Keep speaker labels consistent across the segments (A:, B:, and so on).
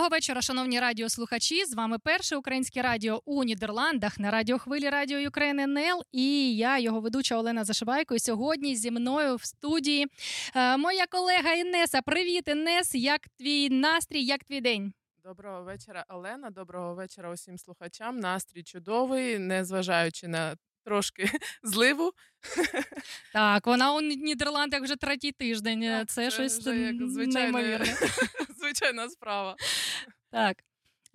A: Доброго вечора, шановні радіослухачі. З вами перше українське радіо у Нідерландах на радіохвилі Радіо України НЛ. І я, його ведуча Олена Зашивайко. І Сьогодні зі мною в студії е, моя колега Інеса. Привіт, Інес! Як твій настрій, як твій день?
B: Доброго вечора, Олена. Доброго вечора усім слухачам. Настрій чудовий, незважаючи на трошки зливу.
A: Так, вона у Нідерландах вже третій тиждень. Так, Це, це щось як звичайне,
B: звичайна справа.
A: Так.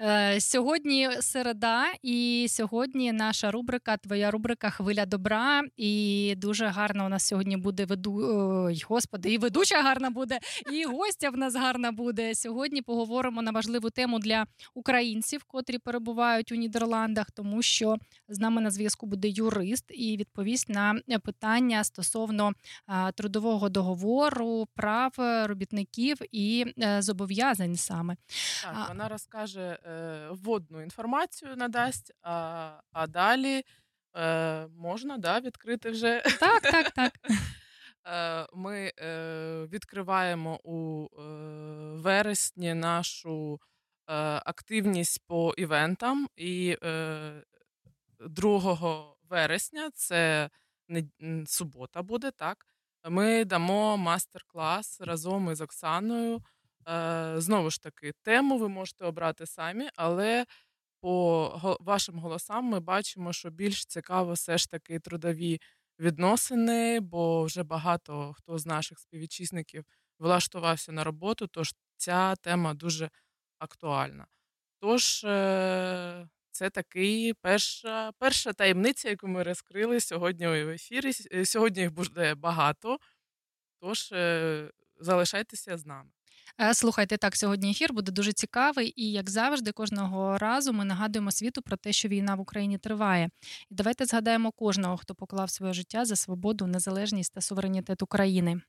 A: Е, сьогодні середа, і сьогодні наша рубрика, твоя рубрика Хвиля добра. І дуже гарна у нас сьогодні буде веду. Ой, Господи, і ведуча гарна буде, і гостя в нас гарна буде. Сьогодні поговоримо на важливу тему для українців, котрі перебувають у Нідерландах, тому що з нами на зв'язку буде юрист і відповість на питання стосовно трудового договору, прав робітників і е, зобов'язань саме.
B: Так, вона розкаже. Е, вводну інформацію надасть, а а далі е, можна да, відкрити вже.
A: Так, так, так.
B: Е, ми е, відкриваємо у е, вересні нашу активність по івентам, і 2 вересня це субота буде, так. Ми дамо мастер-клас разом із Оксаною. Е, знову ж таки, тему ви можете обрати самі, але по вашим голосам ми бачимо, що більш цікаво все ж таки трудові відносини, бо вже багато хто з наших співвітчизників влаштувався на роботу, тож ця тема дуже актуальна. Тож, е, це такий перша перша таємниця, яку ми розкрили сьогодні в ефірі. Сьогодні їх буде багато, тож е, залишайтеся з нами.
A: Е, слухайте, так сьогодні ефір буде дуже цікавий, і як завжди, кожного разу ми нагадуємо світу про те, що війна в Україні триває. І давайте згадаємо кожного, хто поклав своє життя за свободу, незалежність та суверенітет України.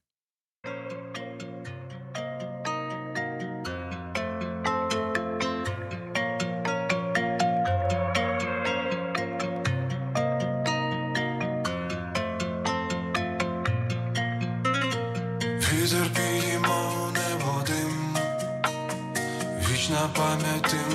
C: Вічна пам'ять тим,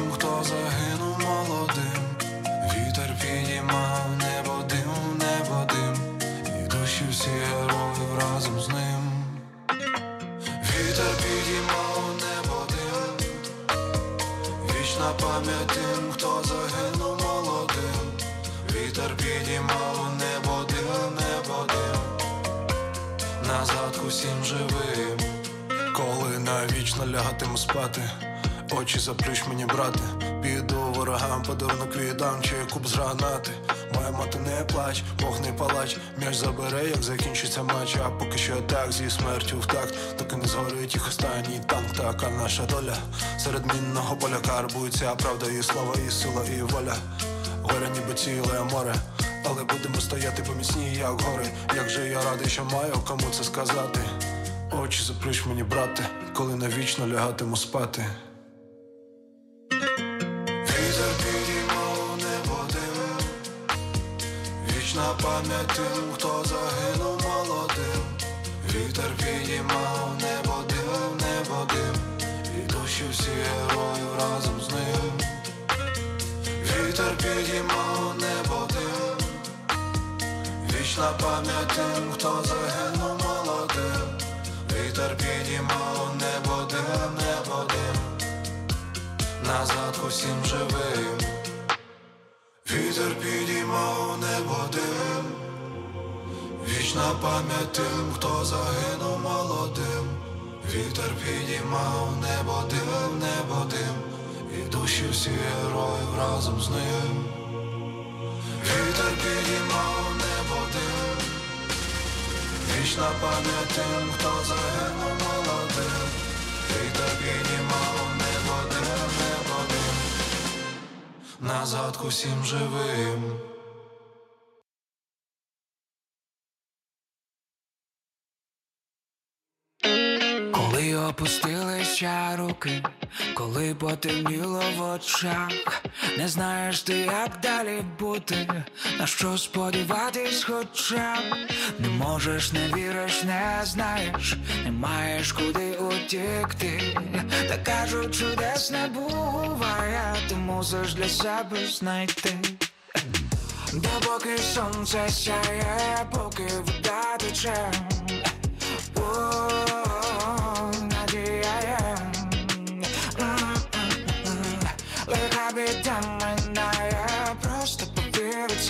C: заплющ мені, брате, піду ворогам, подарунок віддам, чи куб з гранати. Моя мати не плач, Бог не палач, м'яч забере, як закінчиться матч, а поки що так зі смертю в такт, доки не згорить їх останній танк, така наша доля. Серед мінного поля карбується, правда, і слава, і сила, і воля. Горя, ніби ціле море, але будемо стояти поміцні, як гори. Як же я радий, що маю кому це сказати.
D: Очі заприч мені, брате, коли навічно лягатиму спати. Пам'ять тим, хто загинув молодим. Вітер підіймав небо дим, небо дим, і душі всі героїв разом з ним. Вітер підіймав небо дим Вічна пам'ять тим, хто загинув молодим. Вітер підіймав небо дим, небо дим Назад усім живим. Вітер підіймав небо дим Вічна пам'ять тим, хто загинув молодим. Вітер підіймав небо дим, небо дим, і душі всі героїв разом з ним. Вітер підіймав небо дим Вічна пам'ять тим, хто загинув молодим. Вітер підіймав Назад усім живим.
E: Коли опустилися руки, коли потемніло в очах, не знаєш ти, як далі бути, на що сподіватись, хоча не можеш, не віриш, не знаєш, не маєш куди утікти, та кажуть, чудес не буває, ти мусиш для себе знайти. Допоки сонце сяє, поки вода тече.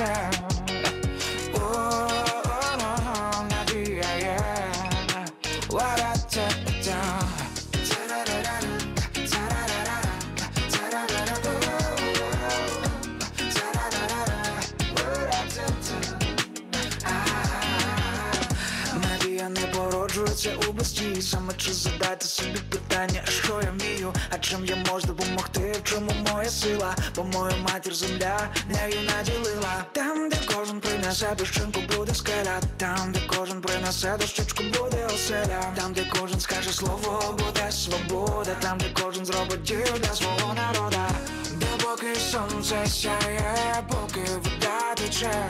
E: sound у бездії Саме чи задати собі питання, що я вмію, а чим я можу допомогти, в чому моя сила, бо мою матір земля нею наділила. Там, де кожен принесе дощинку, буде скеля, там, де кожен принесе дощечку, буде оселя, там, де кожен скаже слово, буде свобода, там, де кожен зробить дію для свого народа. Допоки сонце сяє, поки вода тече.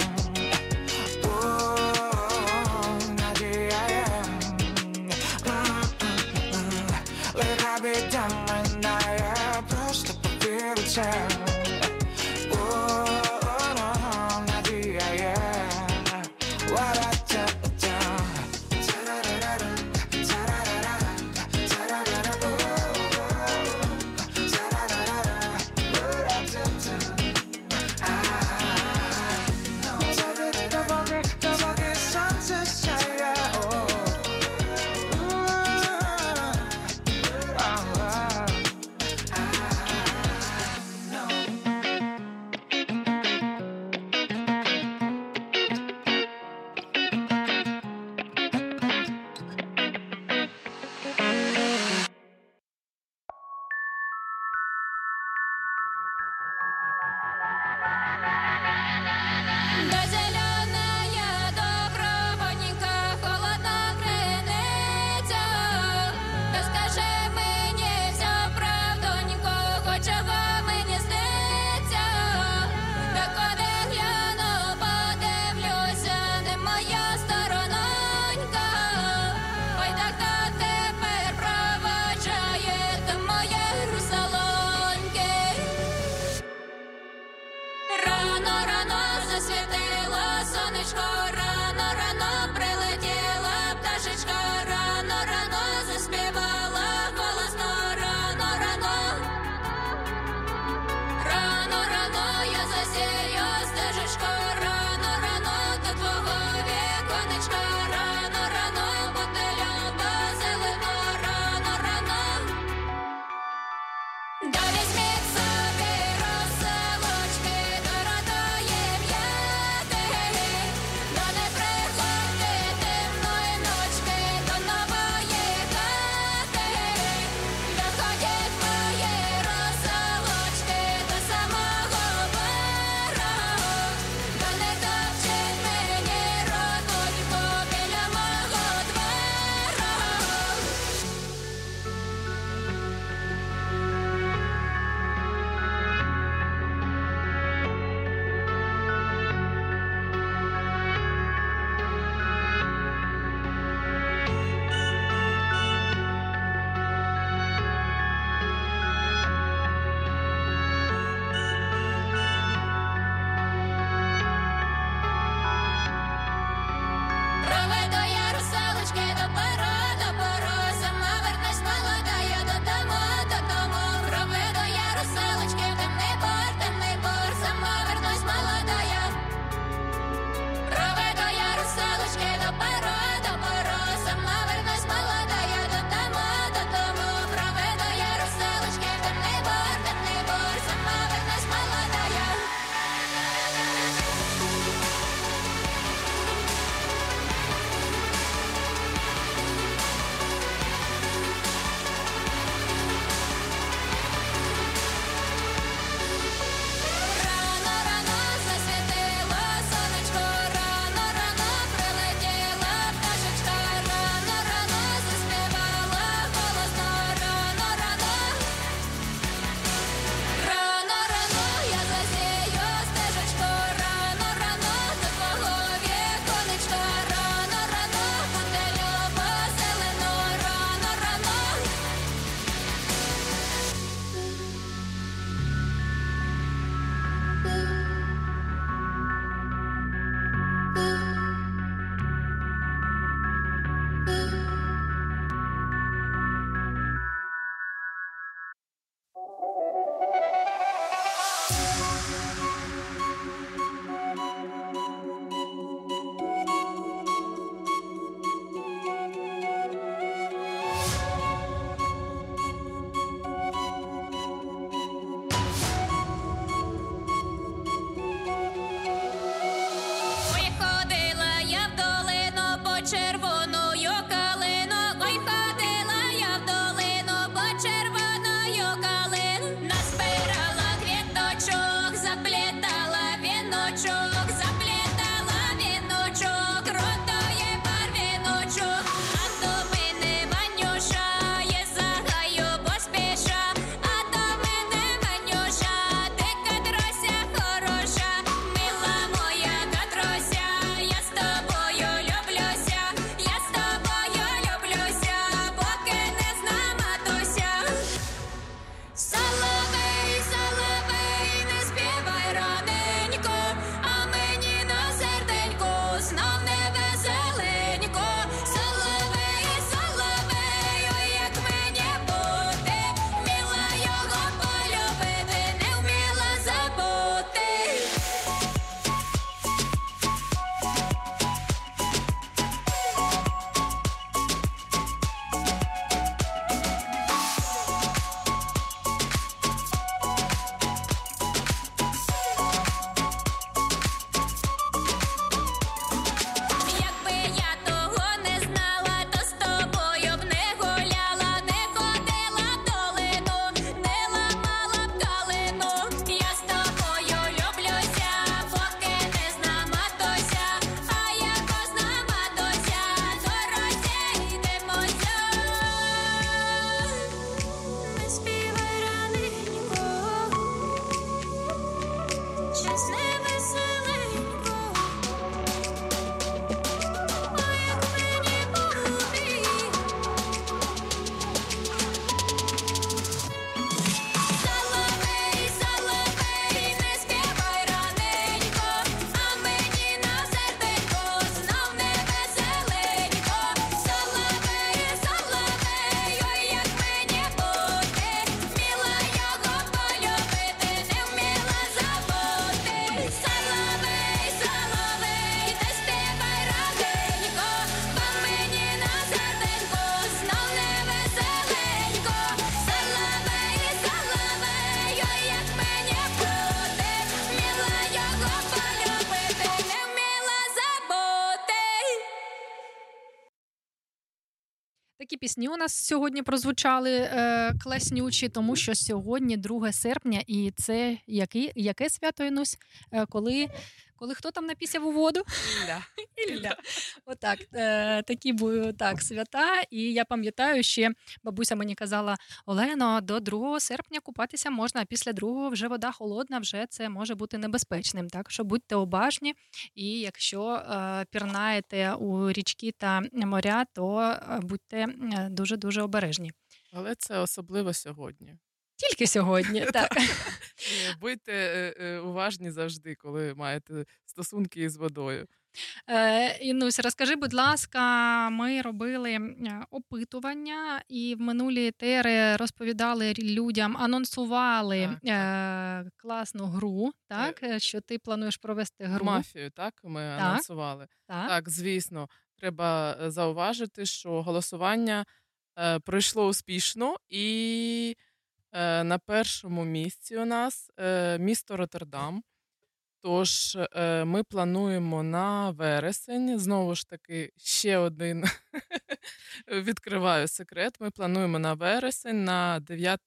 E: Лиха біда минає, просто повір у це.
A: Пісні у нас сьогодні прозвучали е, класнючі, тому що сьогодні 2 серпня, і це який, яке свято Інусь? Е, коли коли хто там напісяв у воду?
B: Ілля.
A: Ілля. Отак, е, такі були так, свята. І я пам'ятаю, ще бабуся мені казала: Олено, до 2 серпня купатися можна, а після 2 вже вода холодна, вже це може бути небезпечним. Так що будьте обажні, і якщо е, пірнаєте у річки та моря, то е, будьте дуже дуже обережні.
B: Але це особливо сьогодні.
A: Тільки сьогодні, так.
B: Будьте е, е, уважні завжди, коли маєте стосунки із водою.
A: Е, Інусь, розкажи, будь ласка, ми робили опитування і в минулі тери розповідали людям, анонсували
B: Так, так.
A: Класну гру, так? Що ти плануєш провести гру.
B: Мафію, так? Ми
A: Так.
B: анонсували.
A: Так.
B: Так, звісно, треба зауважити, що голосування пройшло успішно, і на першому місці у нас е, місто Роттердам. Тож е, ми плануємо на вересень. Знову ж таки, ще один відкриваю секрет. Ми плануємо на вересень, на 9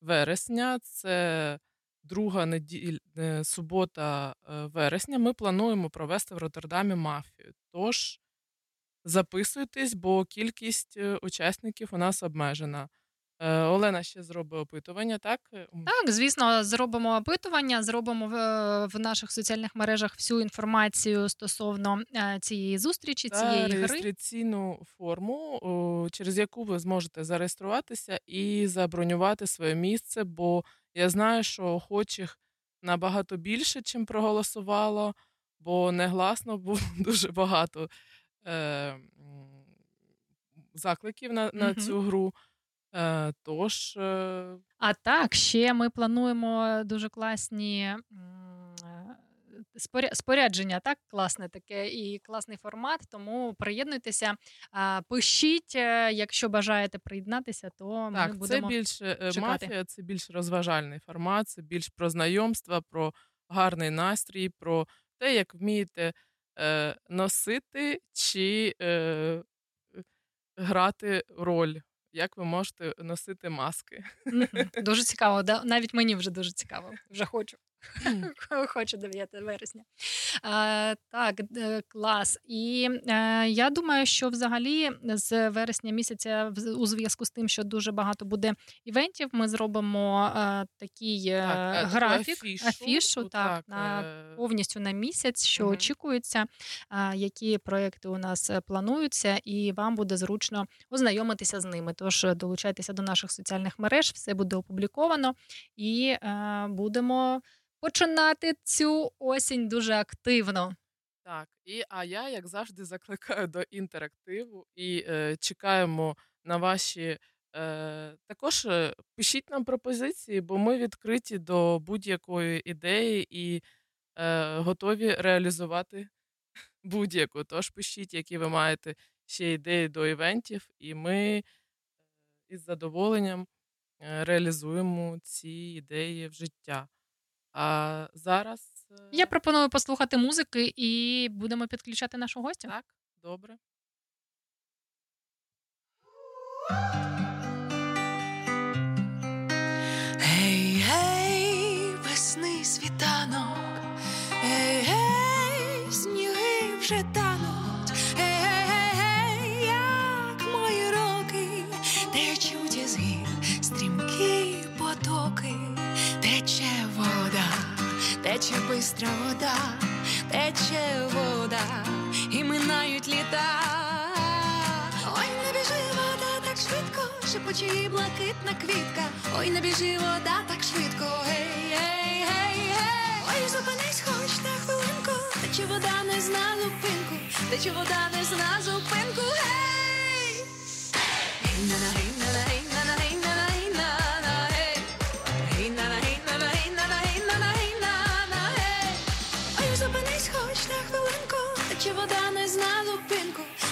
B: вересня. Це друга неділя, субота е, вересня. Ми плануємо провести в Роттердамі мафію. Тож записуйтесь, бо кількість е, учасників у нас обмежена. Е, Олена ще зробить опитування, так?
A: Так, звісно, зробимо опитування, зробимо в, в наших соціальних мережах всю інформацію стосовно е, цієї зустрічі,
B: Та
A: цієї гри.
B: реєстраційну форму, о, через яку ви зможете зареєструватися і забронювати своє місце, бо я знаю, що охочих набагато більше, чим проголосувало, бо негласно було дуже багато е, закликів на, на
A: Мгм.
B: цю гру. Е, тож, е,
A: А так, ще ми плануємо дуже класні е, споря- спорядження, так, класне таке і класний формат. Тому приєднуйтеся, пишіть, е, якщо бажаєте приєднатися, то ми
B: так, це
A: будемо.
B: більше е,
A: чекати.
B: мафія, це більш розважальний формат, це більш про знайомства, про гарний настрій, про те, як вмієте е, носити чи е, грати роль, як ви можете носити маски.
A: Дуже цікаво. Да? Навіть мені вже дуже цікаво. Вже хочу. Хочу 9 вересня. А, так, д- клас. І е, я думаю, що взагалі з вересня місяця, у зв'язку з тим, що дуже багато буде івентів, ми зробимо е, такий е,
B: Так, е,
A: графік,
B: афішу,
A: афішу, так,
B: так,
A: на
B: е,
A: повністю на місяць, що
B: Мгм.
A: очікується, а, які проекти у нас е, плануються, і вам буде зручно ознайомитися з ними. Тож е, долучайтеся до наших соціальних мереж, все буде опубліковано, і е, будемо починати цю осінь дуже активно.
B: Так, і а я, як завжди, закликаю до інтерактиву і е, чекаємо на ваші. Е, також е, пишіть нам пропозиції, бо ми відкриті до будь-якої ідеї і е, готові реалізувати будь-яку. Тож пишіть, які ви маєте ще ідеї до івентів, і ми е, із задоволенням е, реалізуємо ці ідеї в життя. А зараз
A: Я пропоную послухати музики і будемо підключати нашу гостю.
B: так, добре.
F: Гей, гей, весни світанок, тече бистра вода, тече вода, і минають літа. Ой, не біжи вода так швидко, шепоче її блакитна квітка. Ой, не біжи вода так швидко, гей, гей, гей, гей. Ой, зупинись хоч на хвилинку, тече вода не зна зупинку, тече вода не зна зупинку, гей. Гей-на-на, гей-на-на, гей-на-на,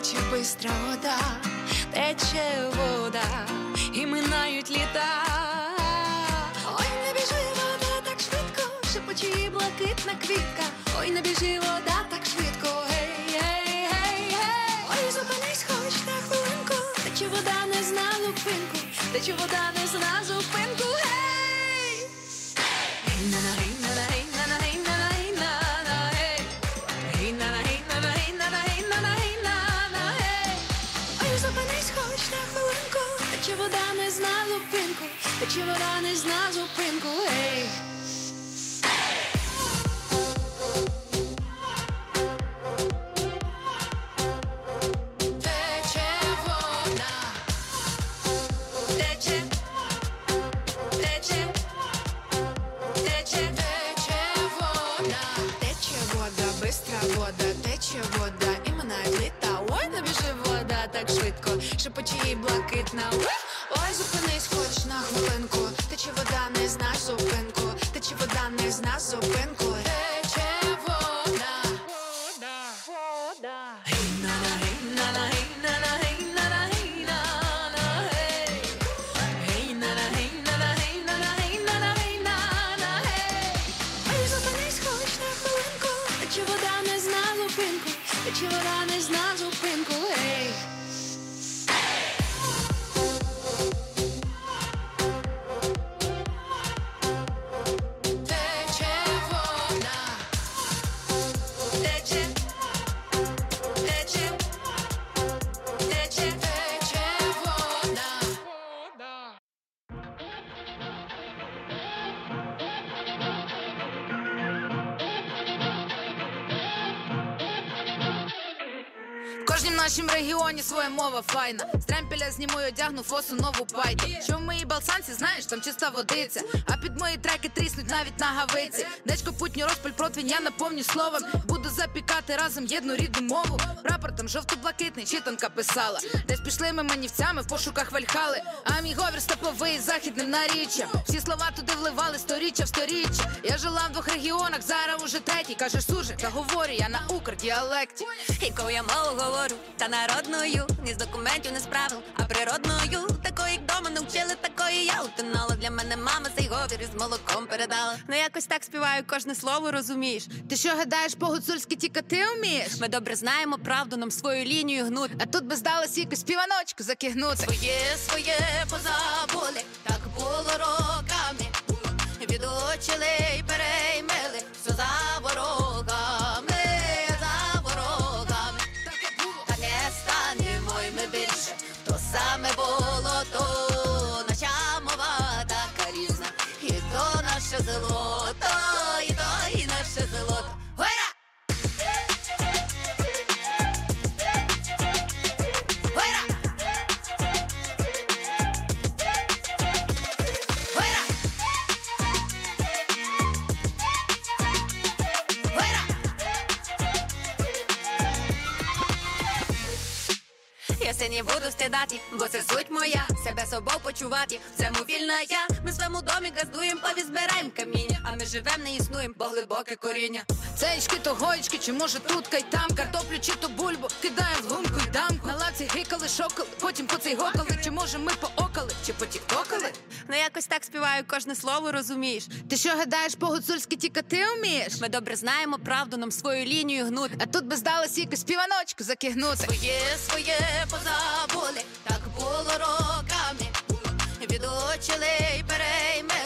F: тече бистра вода, тече вода, і минають літа. Ой, не біжи вода так швидко, шепочі блакитна квітка. Ой, не біжи вода так швидко. Гей, гей, гей, гей. Ой, зупинись хоч на хвилинку. Тече вода не зна зупинку. Тече вода не зна зупинку. Тече вода не зна зупинку. Гей. Тече вода. Тече. Тече. Тече, тече вода. Тече вода, бистра вода, тече вода, і минають літа. Так швидко, шепочі блакитна. Ой, зупинись на хвилинку.
G: Кожнім нашім регіоні своя мова файна. З тремпеля зніму й одягну фосу нову пайду. Що в моїй балсанці, знаєш, там чиста водиця. А під мої треки тріснуть навіть на гавиці. Дечко путню розпаль противень, я наповню словом. Буду запікати разом єдну рідну мову. Прапор там жовто-блакитний, читанка писала. Десь пішли ми манівцями в пошуках вальхали. А мій говір степовий західним наріччям. Всі слова туди вливали сторіччя в сторіччя. Я жила в двох регіонах, зараз уже третій. Сужик, та говорю я на укрдіалекті.
F: Якою я мову говорю, та народною, ні з документів, не з правил, а природною. Такої, як дома навчили, такої я утонала. Для мене мама цей говір із молоком передала. Ну якось так співаю, кожне слово розумієш.
G: Ти що гадаєш, по-гуцульськи тільки ти вмієш?
F: Ми добре знаємо правду, нам свою лінію гнути.
G: А тут би здалося якусь співаночку закигнути.
F: Своє, своє позабули, так було роками. Відучили й переймили, стидати, бо це суть моя. Себе собою почувати, в цьому вільна я. Ми в своєму домі газдуєм, повізбираєм каміння. А ми живем, не існуєм, бо глибоке коріння.
G: Цеєчки то гоєчки, чи може тут й там картоплю чи то бульбу кидаємо в гумку й дамку. На лавці гикали, шокали, потім по цей гокали. Чи може ми поокали, чи потіктокали?
F: Ну якось так співаю, кожне слово розумієш.
G: Ти що гадаєш, по-гуцульськи тільки ти вмієш?
F: Ми добре знаємо правду, нам свою лінію гнути.
G: А тут би здалося якусь співаночку закигнути.
F: Своє, своє позабули, так було роками. від й переймили,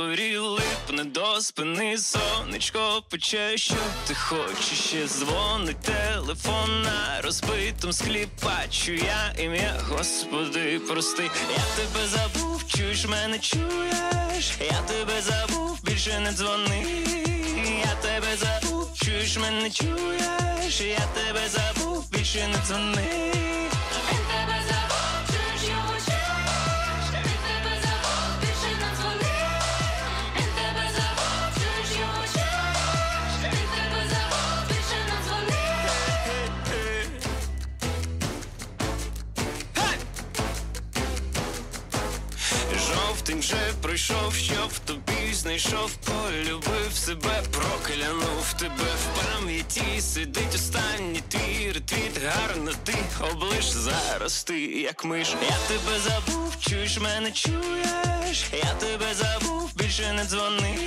H: дворі липне до спини сонечко пече, що ти хочеш ще дзвонить телефон на розбитому склі. Бачу я ім'я, Господи, прости, я тебе забув, чуєш мене, чуєш, я тебе забув, більше не дзвони, я тебе забув, чуєш мене, чуєш, я тебе забув, більше не дзвони. Жовтень вже пройшов, щоб в тобі знайшов, полюбив себе, проклянув тебе. В пам'яті, сидить останній твій ретвіт, гарно ти облиш. Зараз ти, як миш. Я тебе забув, чуєш мене, чуєш, я тебе забув, більше не дзвони,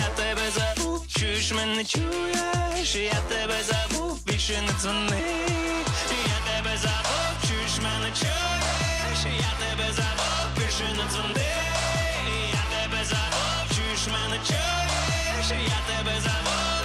H: я тебе забув, чуєш мене, чуєш, я тебе забув, більше не дзвони, я тебе забув, чуєш мене, чуєш, я тебе забув, більше не дзвони, я тебе забув, чуєш мене, чуєш, я тебе забув.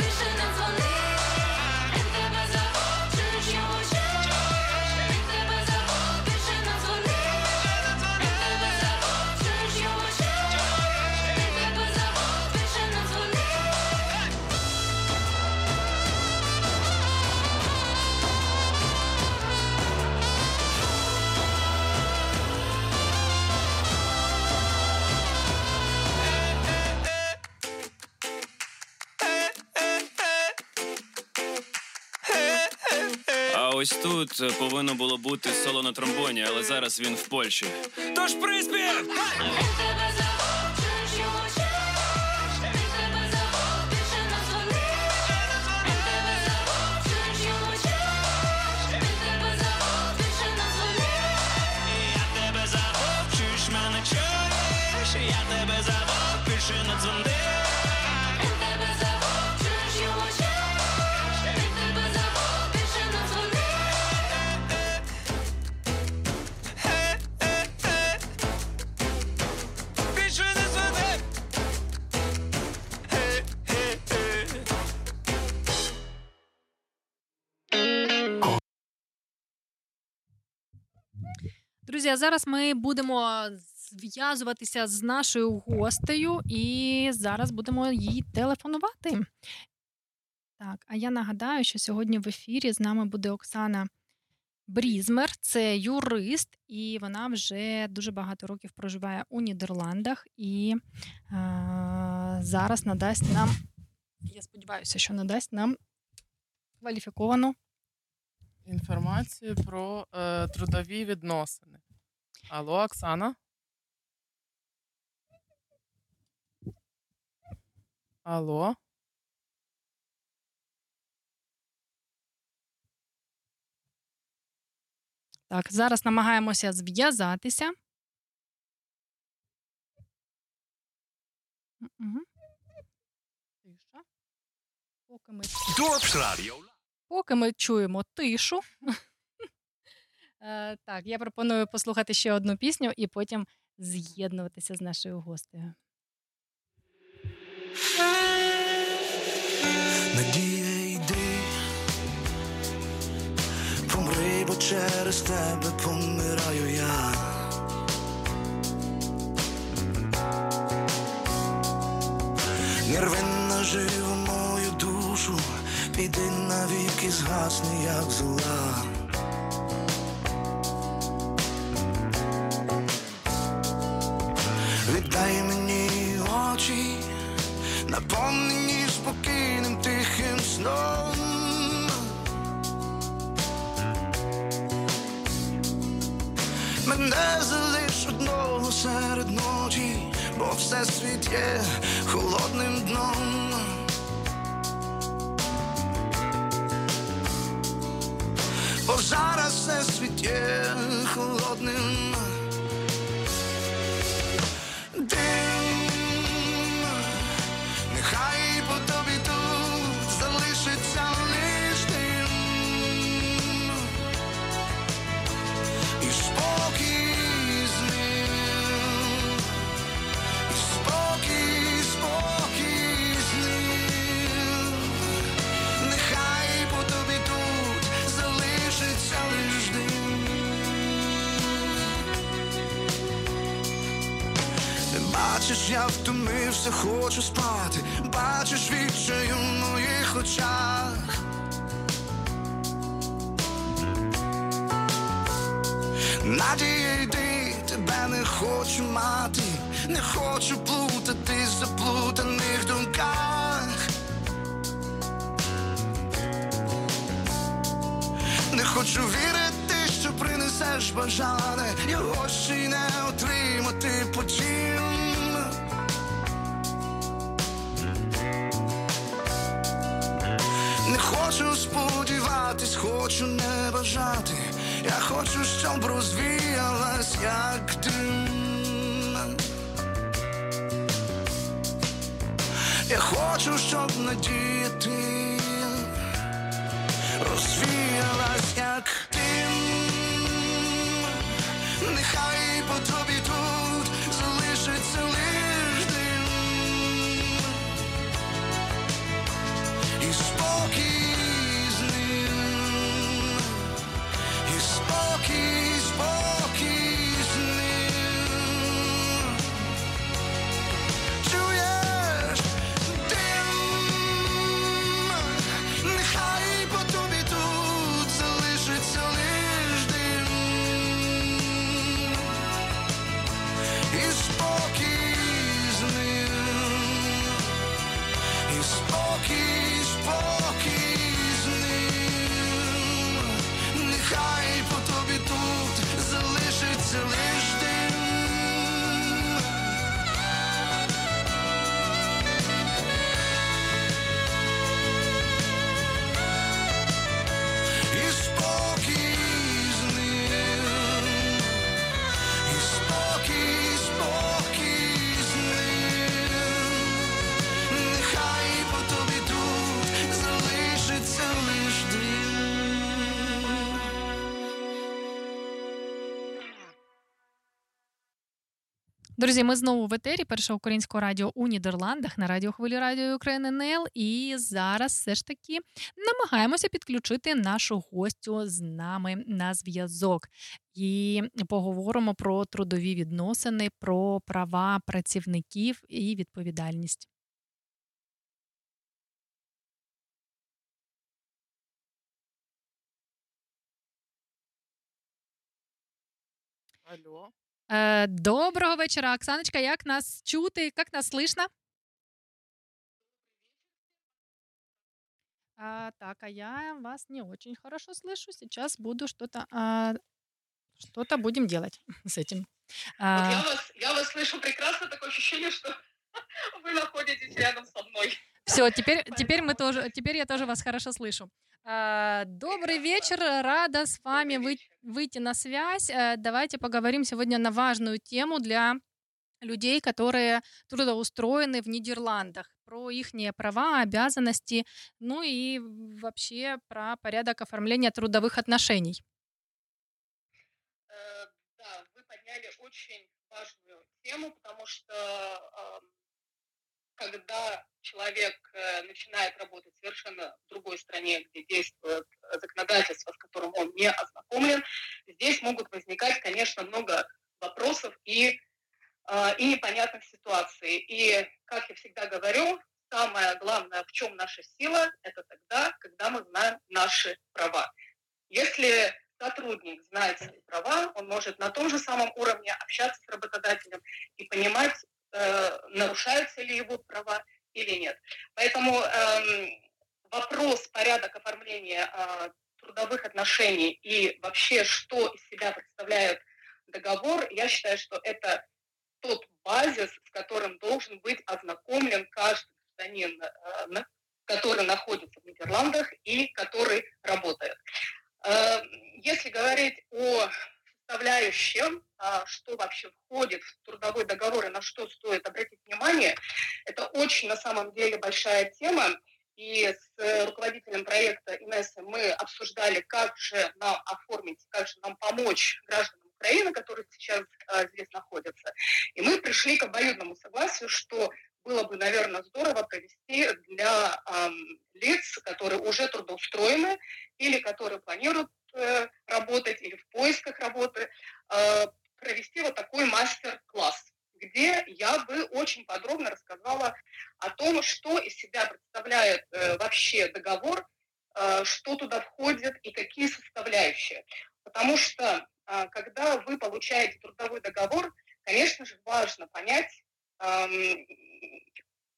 H: Ось тут е, повинно було бути соло на тромбоні, але зараз він в Польщі. Тож приспів!
A: Друзі, а зараз ми будемо зв'язуватися з нашою гостею і зараз будемо їй телефонувати. Так, а я нагадаю, що сьогодні в ефірі з нами буде Оксана Брізмер, це юрист, і вона вже дуже багато років проживає у Нідерландах і е, зараз надасть нам, я сподіваюся, що надасть нам кваліфіковану
B: Інформацію про е, трудові відносини. Алло, Оксана? Алло?
A: Так, зараз намагаємося зв'язатися. Мгм. Тиша. Поки ми, поки ми чуємо тишу. Е, Так, я пропоную послухати ще одну пісню і потім з'єднуватися з нашою гостею.
C: Надія йди, помри, бо через тебе помираю я. Нервинна живу мою душу, піди навіки згасни, як зола. Віддай мені очі, наповнені спокійним тихим сном. Мене залиш одного серед ночі, бо все світ є холодним дном. Бо зараз все світ є холодним. Бачиш, я втомився, хочу спати, бачиш відчаю в моїх очах. Надія йди, тебе не хочу мати, не хочу плутати в заплутаних думках. Не хочу вірити, що принесеш бажане, його ще й не отримати потім. Сподіватись, хочу не бажати. Я хочу, щоб розвіялась, як дим. Я хочу, щоб надіяти
A: Друзі, ми знову в етері першого українського радіо у Нідерландах на радіохвилі Радіо України НЛ. І зараз все ж таки намагаємося підключити нашу гостю з нами на зв'язок. І поговоримо про трудові відносини, про права працівників і відповідальність.
B: Алло.
A: Е, Доброго вечора, Оксаночка. Як нас чути? Як нас слышно? А, так, а я вас не очень хорошо слышу. Сейчас буду что-то а, что-то будем делать с этим.
I: Вот я
A: А,
I: вас, я вас слышу прекрасно, такое ощущение, что вы находитесь рядом со мной.
A: все, теперь, теперь мы тоже, теперь я тоже вас хорошо слышу. А, добрый вечер, рада с вами вы- выйти на связь. Э, Давайте поговорим сегодня на важную тему для людей, которые трудоустроены в Нидерландах, про их права, обязанности, ну и вообще про порядок оформления трудовых отношений.
I: Э, Да, вы подняли очень важную тему, потому что когда человек э, начинает работать совершенно в другой стране, где действует законодательство, с которым он не ознакомлен, здесь могут возникать, конечно, много вопросов и, а, и непонятных ситуаций. И, как я всегда говорю, самое главное, в чем наша сила, это тогда, когда мы знаем наши права. Если сотрудник знает свои права, он может на том же самом уровне общаться с работодателем и понимать, э, нарушаются ли его права или нет. Поэтому эм, вопрос, порядок оформления э, трудовых отношений и вообще, что из себя представляет договор, я считаю, что это тот базис, с которым должен быть ознакомлен каждый гражданин, э, который находится в Нидерландах и который работает. Если говорить о составляющем, а, что вообще входит в трудовой договор и на что стоит обратить внимание, это очень на самом деле большая тема. И с э, руководителем проекта Инессой мы обсуждали, как же нам оформить, как же нам помочь гражданам Украины, которые сейчас э, здесь находятся. И мы пришли к обоюдному согласию, что было бы, наверное, здорово провести для ам, лиц, которые уже трудоустроены или которые планируют э, работать или в поисках работы, э, провести вот такой мастер-класс, где я бы том, что из себя представляет э, вообще договор, э, что туда входит и какие составляющие. Потому что э, когда вы получаете трудовой договор, конечно же, важно понять, э,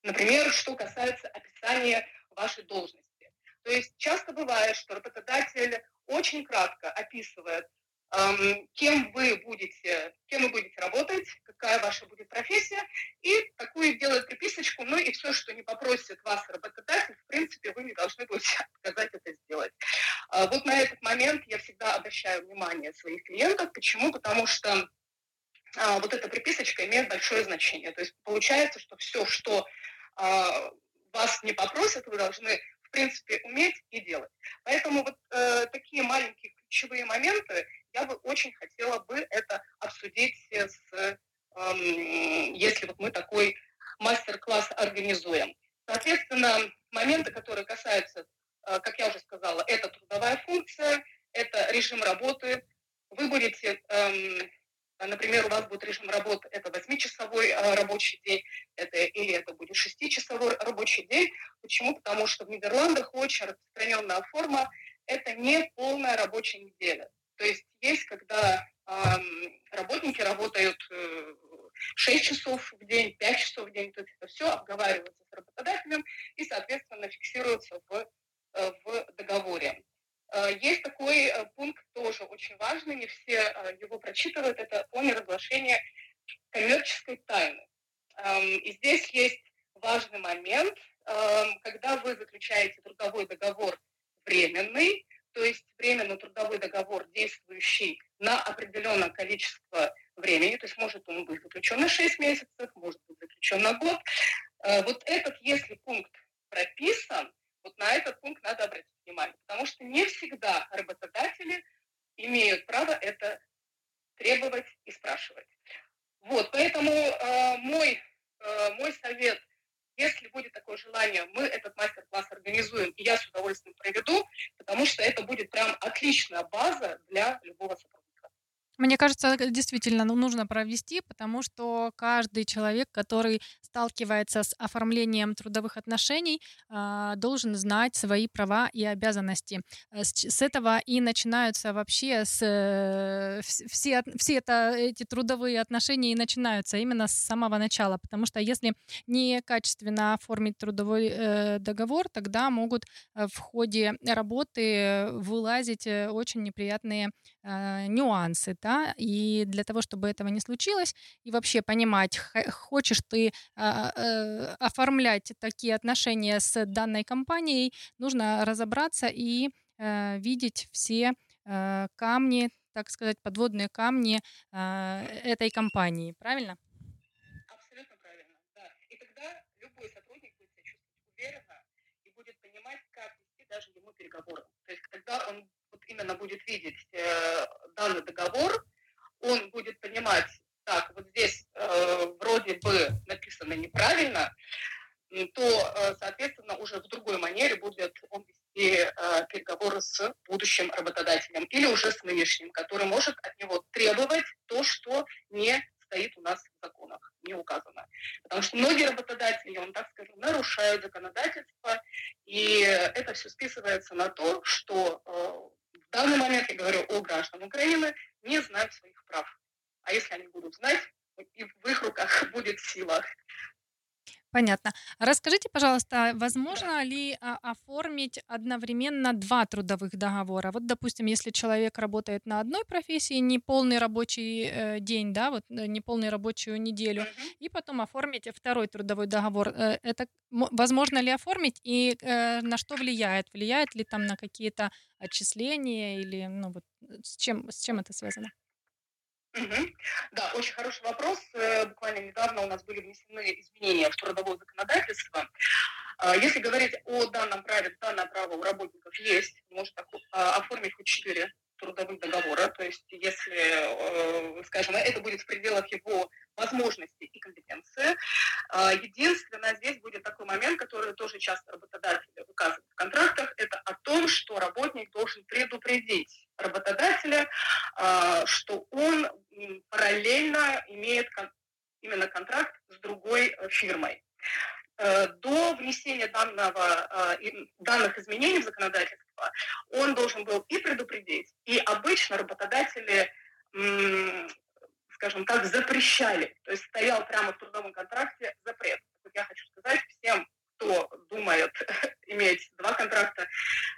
I: например, что касается описания вашей должности. То есть часто бывает, что работодатель очень кратко описывает, кем вы будете, кем вы будете работать, какая ваша будет профессия, и такую делает приписочку, ну и все, что не попросит вас работодатель, в принципе, вы не должны будете отказать это сделать. А вот на этот момент я всегда обращаю внимание своих клиентов. Почему? Потому что а, вот эта приписочка имеет большое значение. То есть получается, что все, что а, вас не попросят, вы должны в принципе, уметь и делать. Поэтому вот э, такие маленькие ключевые моменты я бы очень хотела бы это обсудить с, э, если вот мы такой мастер-класс организуем. Соответственно, моменты, которые касаются, э, как я уже сказала, это трудовая функция, это режим работы. Вы будете эм, Например, у вас будет режим работы, это 8-часовой э, рабочий день, это, или это будет 6-часовой рабочий день. Почему? Потому что в Нидерландах очень распространенная форма – это не полная рабочая неделя. То есть есть, когда э, работники работают э, 6 часов в день, 5 часов в день, то есть это все обговаривается с работодателем и, соответственно, фиксируется в, э, в договоре. Э, есть такой э, пункт тоже очень важный, не все э, его прочитывают, это о неразглашении коммерческой тайны. Эм, и здесь есть важный момент, эм, когда вы заключаете трудовой договор временный, то есть временный трудовой договор, действующий на определенное количество времени, то есть может он быть заключен на 6 месяцев, может быть заключен на год. Вот этот, если пункт прописан, вот на этот пункт надо обратить внимание, потому что не всегда работодатели имеют право это требовать и спрашивать. Вот, поэтому э, мой, э, мой совет, если будет такое желание, мы этот мастер-класс организуем, и я с удовольствием проведу, потому что это будет прям отличная база для любого сотрудника.
A: Мне кажется, действительно ну, нужно провести, потому что каждый человек, который сталкивается с оформлением трудовых отношений, а, должен знать свои права и обязанности. Э, с этого и начинаются вообще с, э, все, все это, эти трудовые отношения и начинаются именно с самого начала, потому что если некачественно оформить трудовой э, договор, тогда могут в ходе работы вылазить очень неприятные нюансы. Да? Да, и для того, чтобы этого не случилось, и вообще понимать, хочешь ты а, э, оформлять такие отношения с данной компанией, нужно разобраться и э, видеть все э, камни, так сказать, подводные камни этой компании, правильно?
I: Абсолютно правильно, да. И тогда любой сотрудник будет себя чувствовать уверенно и будет понимать, как вести даже ему переговоры. То есть когда он именно будет видеть э, данный договор, он будет понимать, так, вот здесь э, вроде бы написано неправильно, то, э, соответственно, уже в другой манере будет он вести э, переговоры с будущим работодателем или уже с нынешним, который может от него требовать то, что не стоит у нас в законах, не указано. Потому что многие работодатели, я вам так скажу, нарушают законодательство, и это все списывается на то, что э, в данный момент я говорю о гражданах Украины, не знают своих прав. А если они будут знать, и в их руках будет сила.
A: Понятно. Расскажите, пожалуйста, возможно ли а, оформить одновременно два трудовых договора? Вот, допустим, если человек работает на одной профессии, не полный рабочий э, день, да, вот э, не полную рабочую неделю, и потом оформить второй трудовой договор. Э, это мо- возможно ли оформить и на что влияет? Влияет ли там на какие-то отчисления или, ну вот, с чем, с чем это связано?
I: Мгм. Да, очень хороший вопрос. Э, Буквально недавно у нас были внесены изменения в трудовое законодательство. А, Если говорить о данном праве, данное право у работников есть, может а, оформить хоть четыре трудовых договора. То есть, если, э, скажем, это будет в пределах его возможностей и компетенции. А, Единственное, здесь будет такой момент, который тоже часто работодатели указывают в контрактах, это о том, что работник должен предупредить работодателя, а, что он параллельно имеет именно контракт с другой э, фирмой. Э, до внесения данного, э, данных изменений в законодательство он должен был и предупредить, и обычно работодатели скажем так, запрещали. То есть стоял прямо в трудовом контракте запрет. Вот я хочу сказать всем, кто думает иметь два контракта,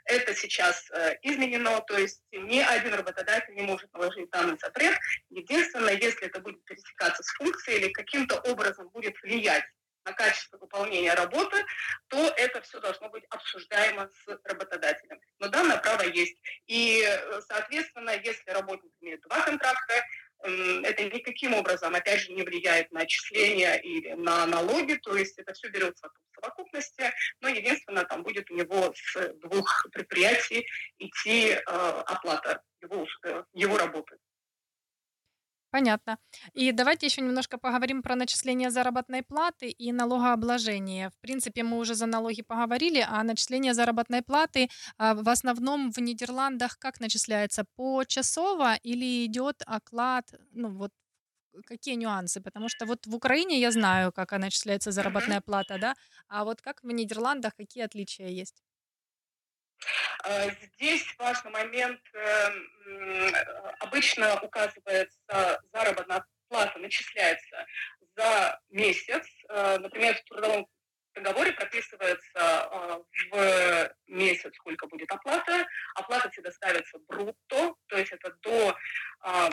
I: это сейчас э, изменено, то есть ни один работодатель не может наложить данный запрет. Единственное, если это будет пересекаться с функцией или каким-то образом будет влиять на качество выполнения работы, то это все должно быть обсуждаемо с работодателем. Но данное право есть. И, э, соответственно, если работник имеет два контракта, это никаким образом, опять же, не влияет на отчисления или на налоги, то есть это все берется в совокупности, но единственное, там будет у него с двух предприятий идти э, оплата его, э, его работы.
A: Понятно. И давайте еще немножко поговорим про начисление заработной платы и налогообложение. В принципе, мы уже за налоги поговорили, а начисление заработной платы а, в основном в Нидерландах как начисляется? Почасово или идет оклад? Ну вот какие нюансы? Потому что вот в Украине я знаю, как начисляется заработная плата, да, а вот как в Нидерландах, какие отличия есть?
I: Э, здесь важный момент. Эм, обычно указывается заработная плата, начисляется за месяц. Э, например, в трудовом договоре прописывается э, в месяц, сколько будет оплата. Оплата всегда ставится брутто, то есть это до,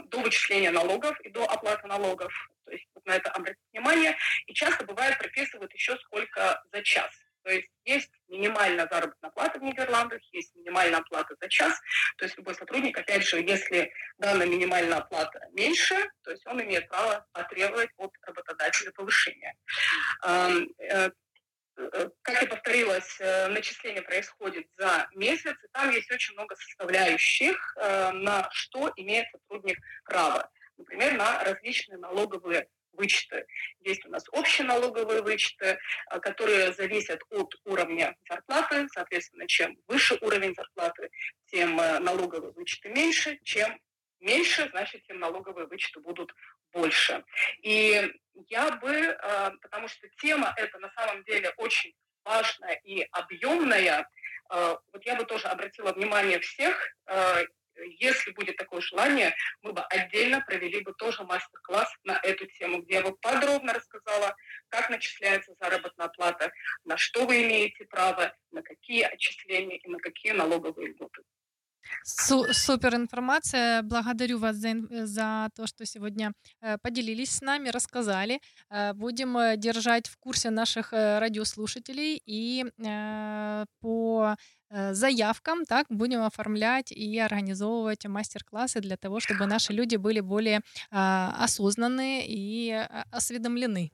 I: до вычисления налогов и до оплаты налогов. То есть вот на это обратить внимание. И часто бывает прописывают еще сколько за час. То есть есть минимальная заработная плата в Нидерландах, есть минимальная оплата за час. То есть любой сотрудник, опять же, если данная минимальная оплата меньше, то есть он имеет право потребовать от работодателя повышения. Э, э, как я повторилась, э, начисление происходит за месяц, и там есть очень много составляющих, на что имеет сотрудник право. Например, на различные налоговые вычеты. Есть у нас общие налоговые вычеты, которые зависят от уровня зарплаты. Соответственно, чем выше уровень зарплаты, тем э, налоговые вычеты меньше. Чем меньше, значит, тем налоговые вычеты будут больше. И я бы, э, потому что тема эта на самом деле очень важная и объемная, э, вот я бы тоже обратила внимание всех если будет такое желание, мы бы отдельно провели бы тоже мастер-класс на эту тему, где я бы подробно рассказала, как начисляется заработная плата, на что вы имеете право, на какие отчисления и на какие налоговые льготы.
A: Су- супер информация. Благодарю вас за, за то, что сегодня э, поделились с нами, рассказали. Э, будем э, держать в курсе наших радиослушателей и по заявкам, так, будем оформлять и организовывать мастер-классы для того, чтобы наши люди были более а, осознанные и осведомлены.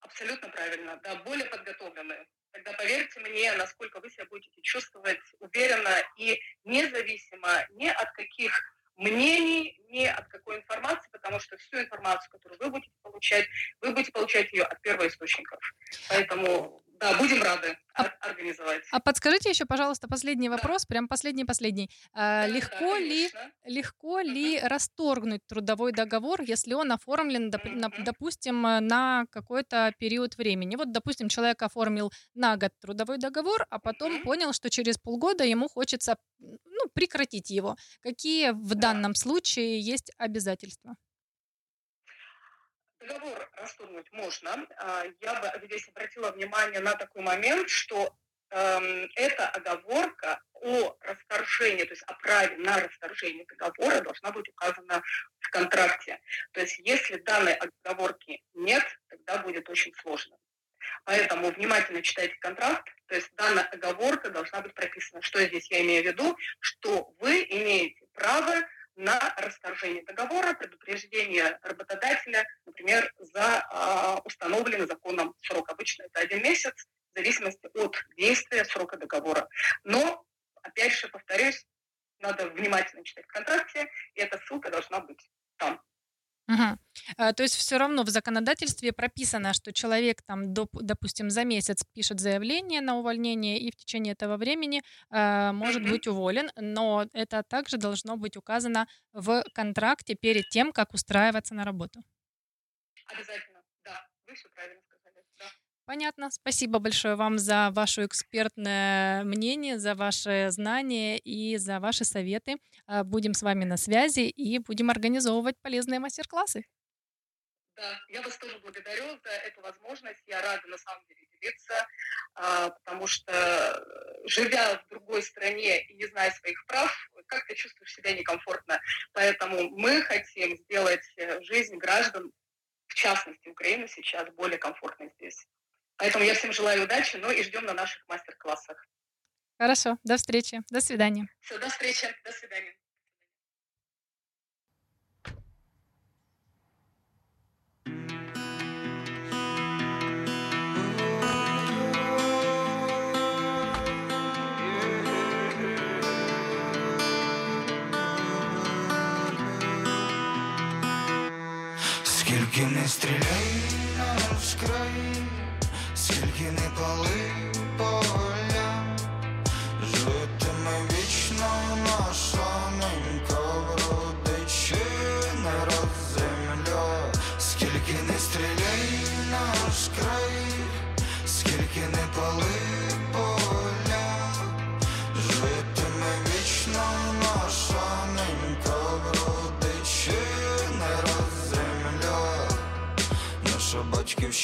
I: Абсолютно правильно, да, более подготовленные. Тогда поверьте мне, насколько вы себя будете чувствовать уверенно и независимо ни от каких мнений, ни от какой информации, потому что всю информацию, которую вы будете получать, вы будете получать ее от первоисточников. Поэтому да, будем рады а, организовать.
A: А подскажите еще, пожалуйста, последний вопрос, да. прям последний-последний. А, да, легко да, ли, легко uh-huh. ли расторгнуть трудовой договор, если он оформлен, доп, на, допустим, на какой-то период времени? Вот, допустим, человек оформил на год трудовой договор, а потом uh-huh. понял, что через полгода ему хочется ну, прекратить его. Какие в да. данном случае есть обязательства?
I: Договор расторгнуть можно. А, я бы здесь обратила внимание на такой момент, что эм, эта оговорка о расторжении, то есть о праве на расторжение договора должна быть указана в контракте. То есть если данной оговорки нет, тогда будет очень сложно. Поэтому внимательно читайте контракт, то есть данная оговорка должна быть прописана. Что здесь я имею в виду? Что вы имеете право на расторжение договора, предупреждение работодателя, например, за э, установленный законом срок. Обычно это один месяц, в зависимости от действия срока договора. Но, опять же, повторюсь, надо внимательно читать в контракте, и эта ссылка должна быть там.
A: Угу. То есть все равно в законодательстве прописано, что человек там, допустим, за месяц пишет заявление на увольнение и в течение этого времени э, может быть уволен, но это также должно быть указано в контракте перед тем, как устраиваться на работу.
I: Обязательно, да, вы все правильно.
A: Понятно. Спасибо большое вам за ваше экспертное мнение, за ваши знания и за ваши советы. А, Будем с вами на связи и будем организовывать полезные мастер-классы.
I: Да, я вас тоже благодарю за эту возможность. Я рада на самом деле делиться, а, потому что э, живя в другой стране и не зная своих прав, как ты чувствуешь себя некомфортно. Поэтому мы хотим сделать э, жизнь граждан, в частности Украины сейчас, более комфортной здесь. Поэтому я всем желаю удачи, ну и ждем на наших мастер-классах.
A: Хорошо, до встречи. До свидания.
I: Все, до встречи, до свидания.
J: Скільки не стріляй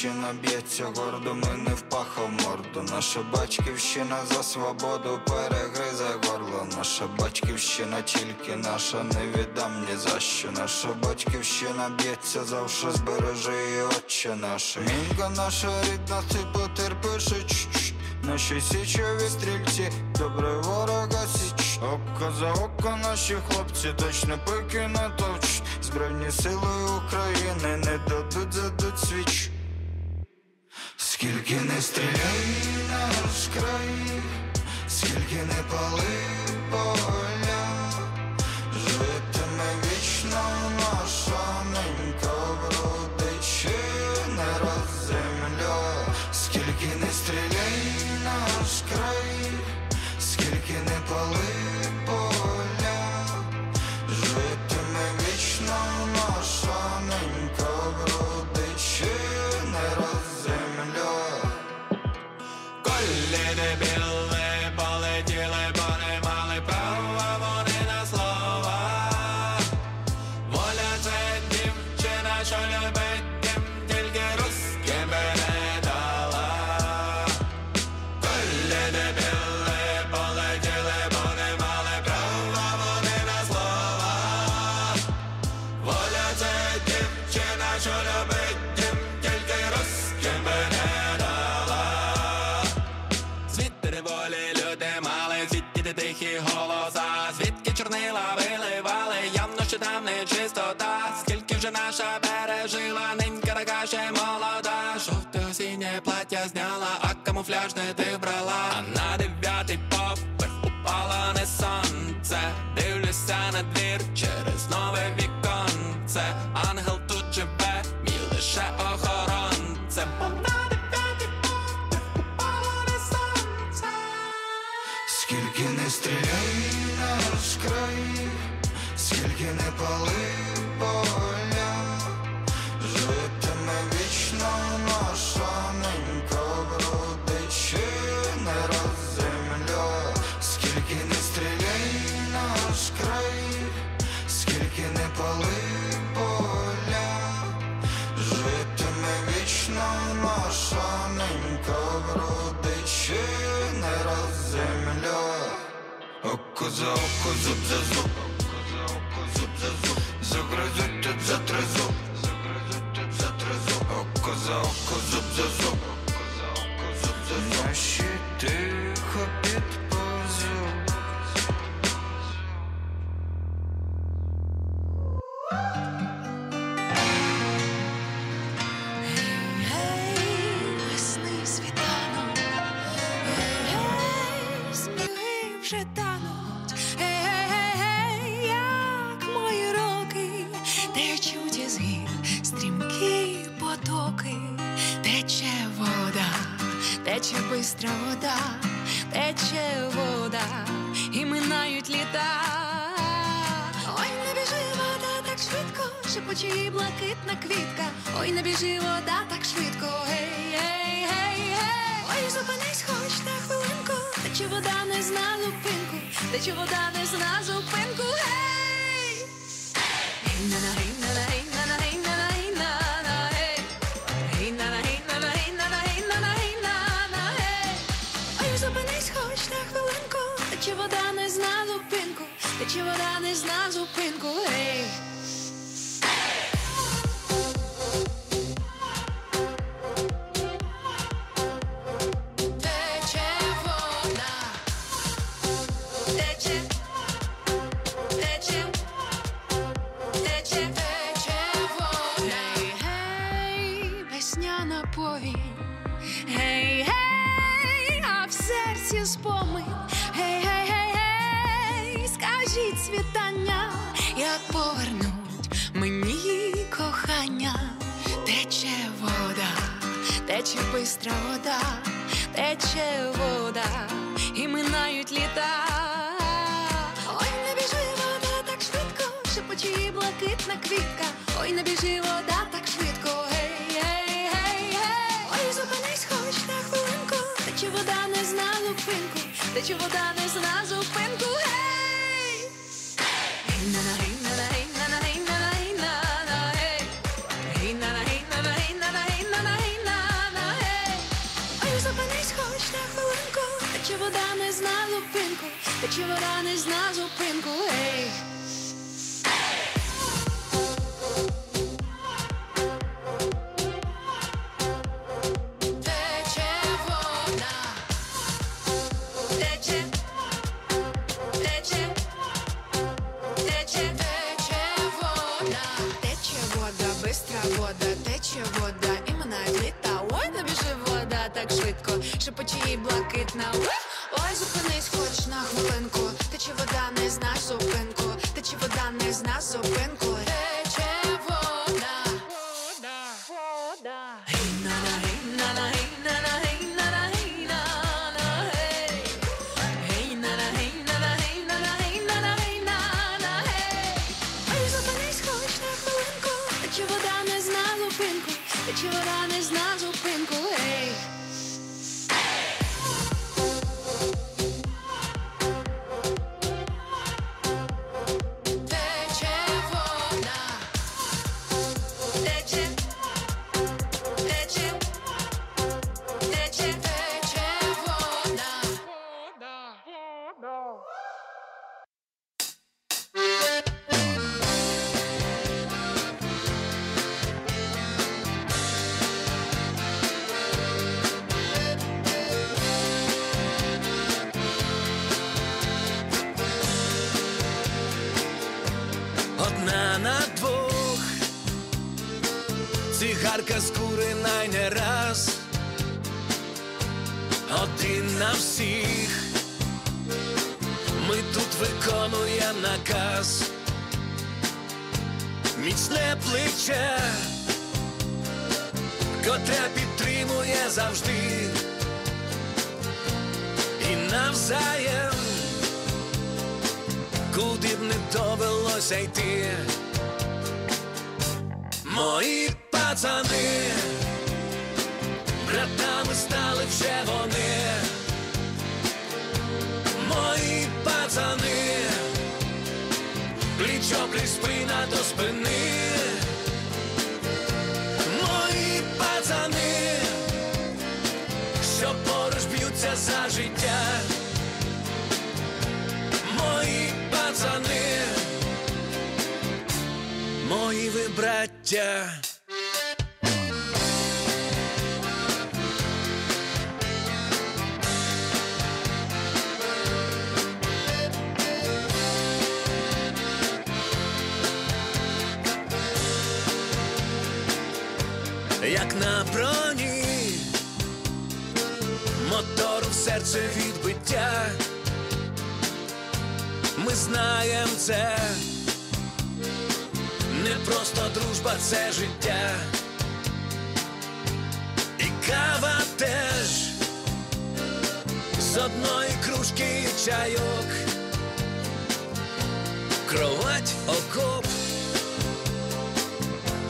J: батьківщина б'ється гордо, ми не впахав морду. Наша батьківщина за свободу перегризе горло. Наша батьківщина тільки наша, не віддам ні за що. Наша батьківщина б'ється завше, збережи її, отче наша. Мінка наша рідна, ти потерпиш. Наші січові стрільці, добре ворога січ. Око за око наші хлопці точно пики натовчуть. Збройні сили України не дадуть задуть свіч. Скільки не стріляй наш край, скільки не пали поля,
K: камуфляж не
F: Бистра вода тече вода і минають літа. Ой, не біжи вода так швидко, шепочі блакитна квітка. Ой, не біжи вода так швидко. Гей, гей, гей, гей. Ой, зупинись, хоч на хвилинку, тече вода не зна зупинку, тече вода не зна зупинку. Гей! Hey! Hey! się rany zna zupynku, hej очі бистра вода, тече вода і минають літа. Ой, не біжи вода так швидко, шепочі блакитна квітка. Ой, не біжи вода так швидко. Гей, гей, гей, гей. Ой, зупинись, хоч на хвилинку, тече вода не зна зупинку, тече вода не зна зупинку. Та чи вона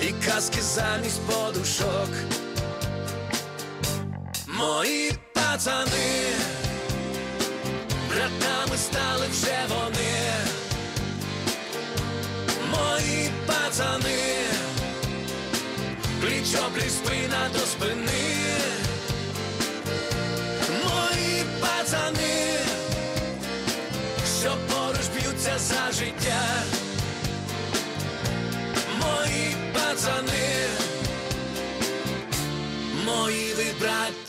F: і
L: казки замість подушок. Мої пацани, братами стали вже вони. Мої пацани, плічо пліч спина до спини. Мої пацани, що поруч б'ються за життя. Пацани, мої ви браття.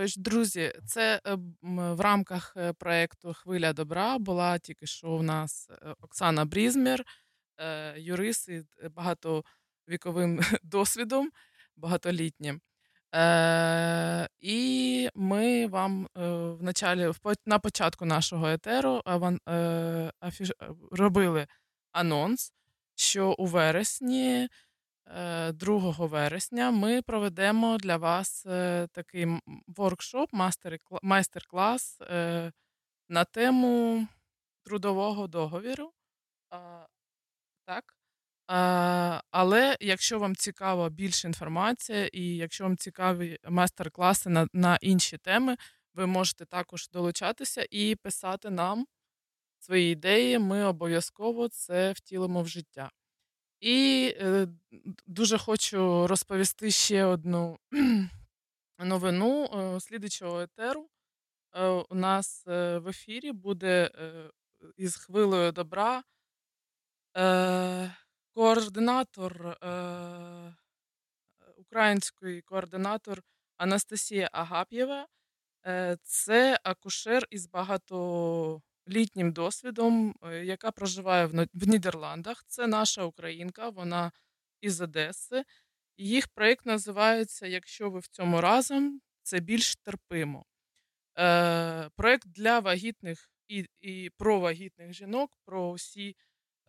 B: Тож, друзі, це е, в рамках е, проекту Хвиля добра була тільки що у нас е, Оксана Брізмір, е, юрист із багатовіковим досвідом, багатолітнім. Е, і ми вам е, в началі, на початку нашого етеру е, е, робили анонс, що у вересні, е, 2 вересня, ми проведемо для вас е, такий воркшоп, майстер-клас е, на тему трудового договіру. Так. Але якщо вам цікава більше інформація, і якщо вам цікаві майстер-класи на інші теми, ви можете також долучатися і писати нам свої ідеї. Ми обов'язково це втілимо в життя. І е, дуже хочу розповісти ще одну новину е, слідучого етеру. Е, у нас е, в ефірі буде е, із хвилею добра е, координатор український координатор Анастасія Агап'єва. Це акушер із багатолітнім досвідом, е, яка проживає в Нідерландах. Це наша українка, вона із Одеси. Їх проєкт називається Якщо ви в цьому разом, це більш терпимо. Е, Проєкт для вагітних і, і про вагітних жінок, про всі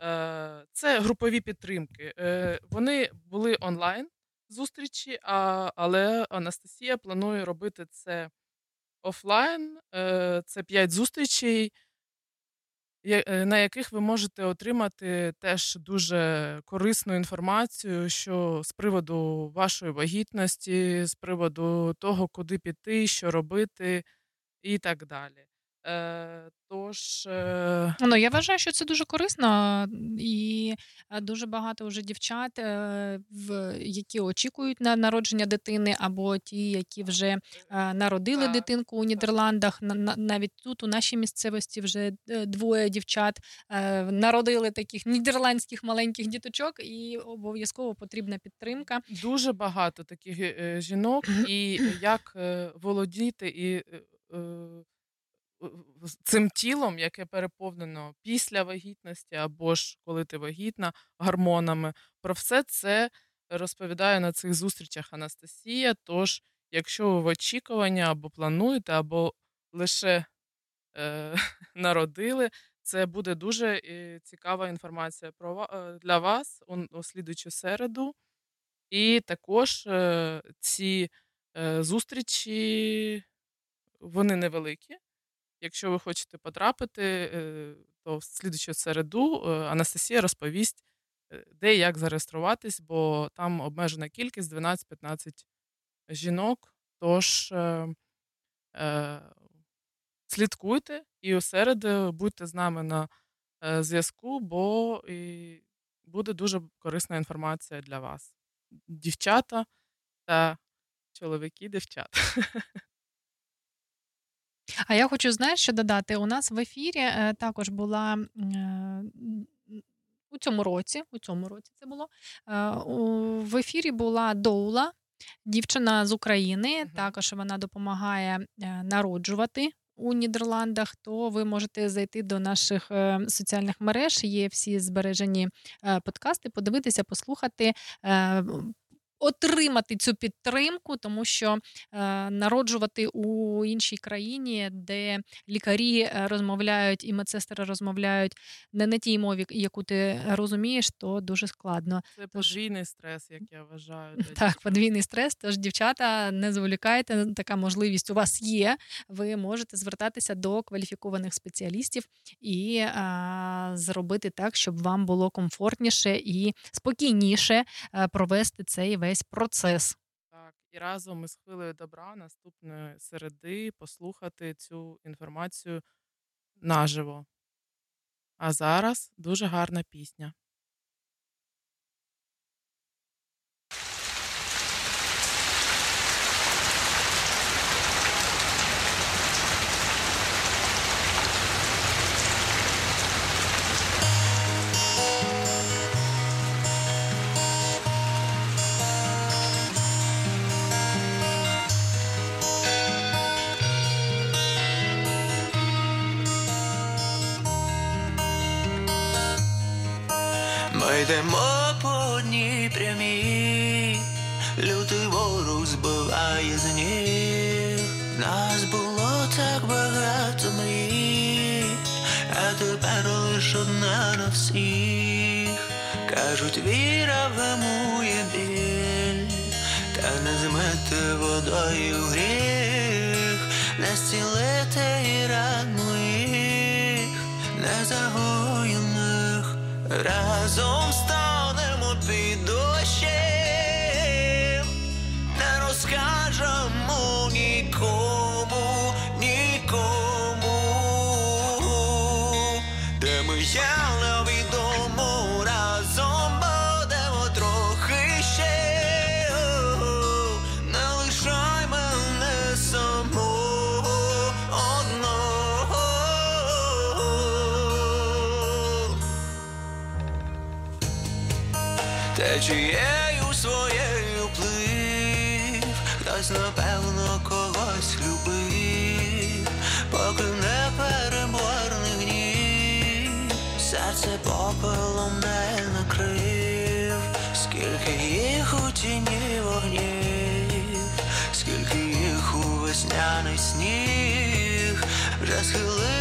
B: Е, Це групові підтримки. Е, Вони були онлайн зустрічі, а, але Анастасія планує робити це офлайн. Е, Це п'ять зустрічей, на яких ви можете отримати теж дуже корисну інформацію, що з приводу вашої вагітності, з приводу того, куди піти, що робити, і так далі. Е, Тож. е,
A: Ну, я вважаю, що це дуже корисно, і е, дуже багато вже дівчат, е, в які очікують на народження дитини, або ті, які вже е, народили
B: Так.
A: дитинку у Нідерландах. На- на- Навіть тут, у нашій місцевості, вже двоє дівчат е, народили таких нідерландських маленьких діточок, і обов'язково потрібна підтримка.
B: дуже багато таких е, жінок, і як е, володіти і цим тілом, яке переповнено після вагітності, або ж коли ти вагітна гормонами. Про все це розповідає на цих зустрічах Анастасія. Тож, якщо ви в очікуванні або плануєте, або лише е, народили, це буде дуже е, цікава інформація про е, для вас у слідучу середу. І також е, ці е, зустрічі вони невеликі. Якщо ви хочете потрапити, е, то в слідучу середу е, Анастасія розповість, е, де і як зареєструватись, бо там обмежена кількість 12-15 жінок. Тож е, слідкуйте і у середу будьте з нами на зв'язку, бо і буде дуже корисна інформація для вас. Дівчата та чоловіки, дівчата.
A: А я хочу, знаєш, що додати. У нас в ефірі е, також була е, у цьому році, у цьому році це було. е, В ефірі була Доула, дівчина з України. Також вона допомагає народжувати. У Нідерландах, то ви можете зайти до наших соціальних мереж. Є всі збережені подкасти, подивитися, послухати, отримати цю підтримку, тому що е, народжувати у іншій країні, де лікарі е, розмовляють і медсестри розмовляють не на тій мові, яку ти розумієш, то дуже складно.
B: Це подвійний стрес, як я вважаю.
A: Так, подвійний стрес. Тож, дівчата, не зволікайте, така можливість у вас є. Ви можете звертатися до кваліфікованих спеціалістів і а, зробити так, щоб вам було комфортніше і спокійніше провести цей весь процес.
B: Так, і разом із хвилею добра наступної середи послухати цю інформацію наживо. А зараз дуже гарна пісня.
M: Всіх. Кажуть, віра вимує біль, та не змити водою гріх, не зцілити і ран моїх, не загоєних. Разом станемо під вже схилила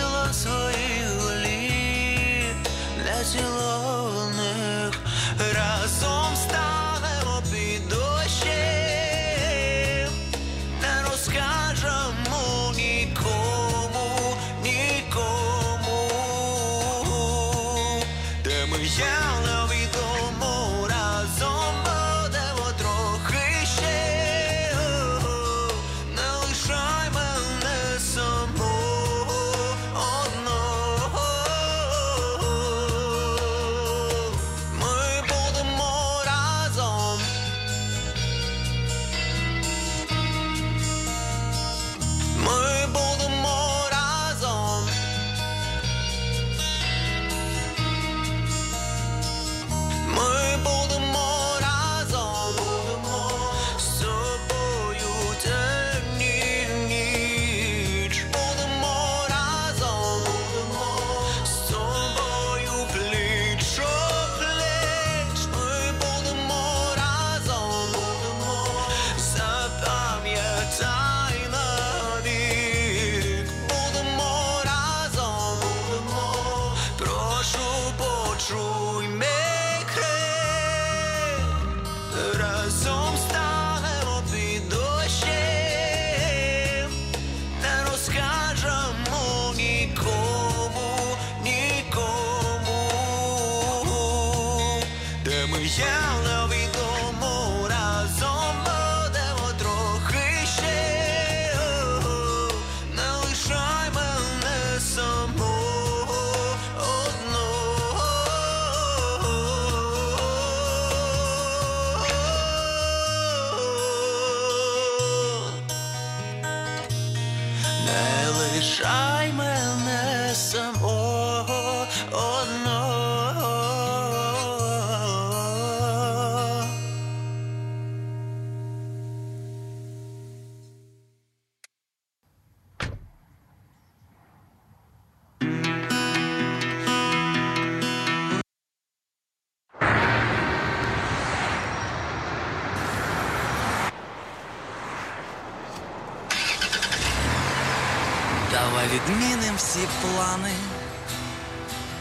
N: плани,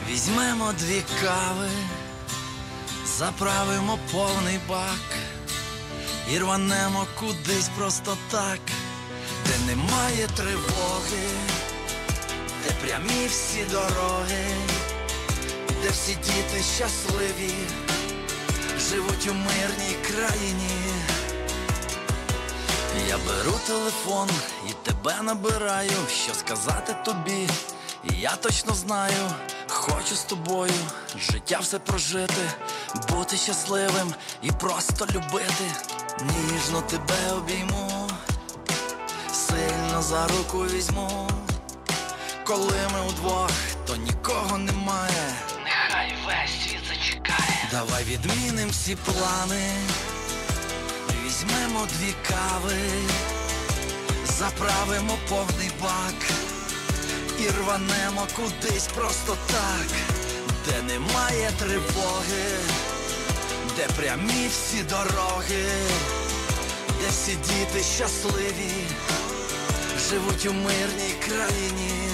N: візьмемо дві кави, заправимо повний бак і рванемо кудись просто так, де немає тривоги, де прямі всі дороги, де всі діти щасливі, живуть у мирній країні. Я беру телефон і тебе набираю, що сказати тобі. І я точно знаю, хочу з тобою життя все прожити, бути щасливим і просто любити. Ніжно тебе обійму, сильно за руку візьму. Коли ми удвох, то нікого немає. Нехай весь світ зачекає. Давай відміним всі плани. Візьмемо дві кави, заправимо повний бак і рванемо кудись просто так, де немає тривоги, де прямі всі дороги, де всі діти щасливі, живуть у мирній країні.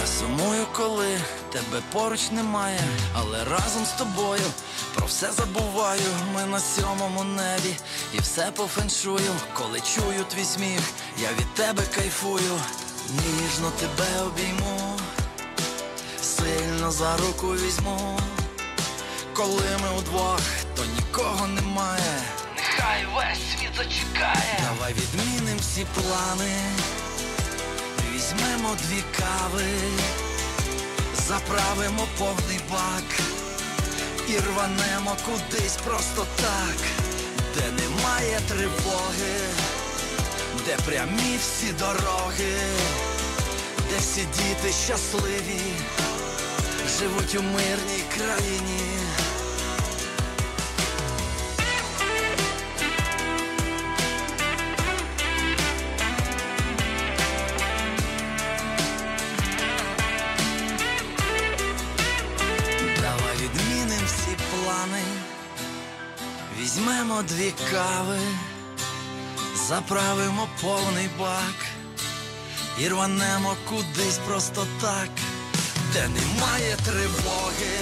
N: Я сумую, коли тебе поруч немає, але разом з тобою про все забуваю. Ми на сьомому небі і все по феншую. Коли чую твій сміх, я від тебе кайфую, ніжно тебе обійму, сильно за руку візьму. Коли ми удвох, то нікого немає. Нехай весь світ зачекає. Давай відміним всі плани. Візьмемо дві кави, заправимо повний бак і рванемо кудись просто так, де немає тривоги, де прямі всі дороги, де всі діти щасливі, живуть у мирній країні. Давай відміним всі плани, візьмемо дві кави, заправимо повний бак і рванемо кудись просто так, де немає тривоги,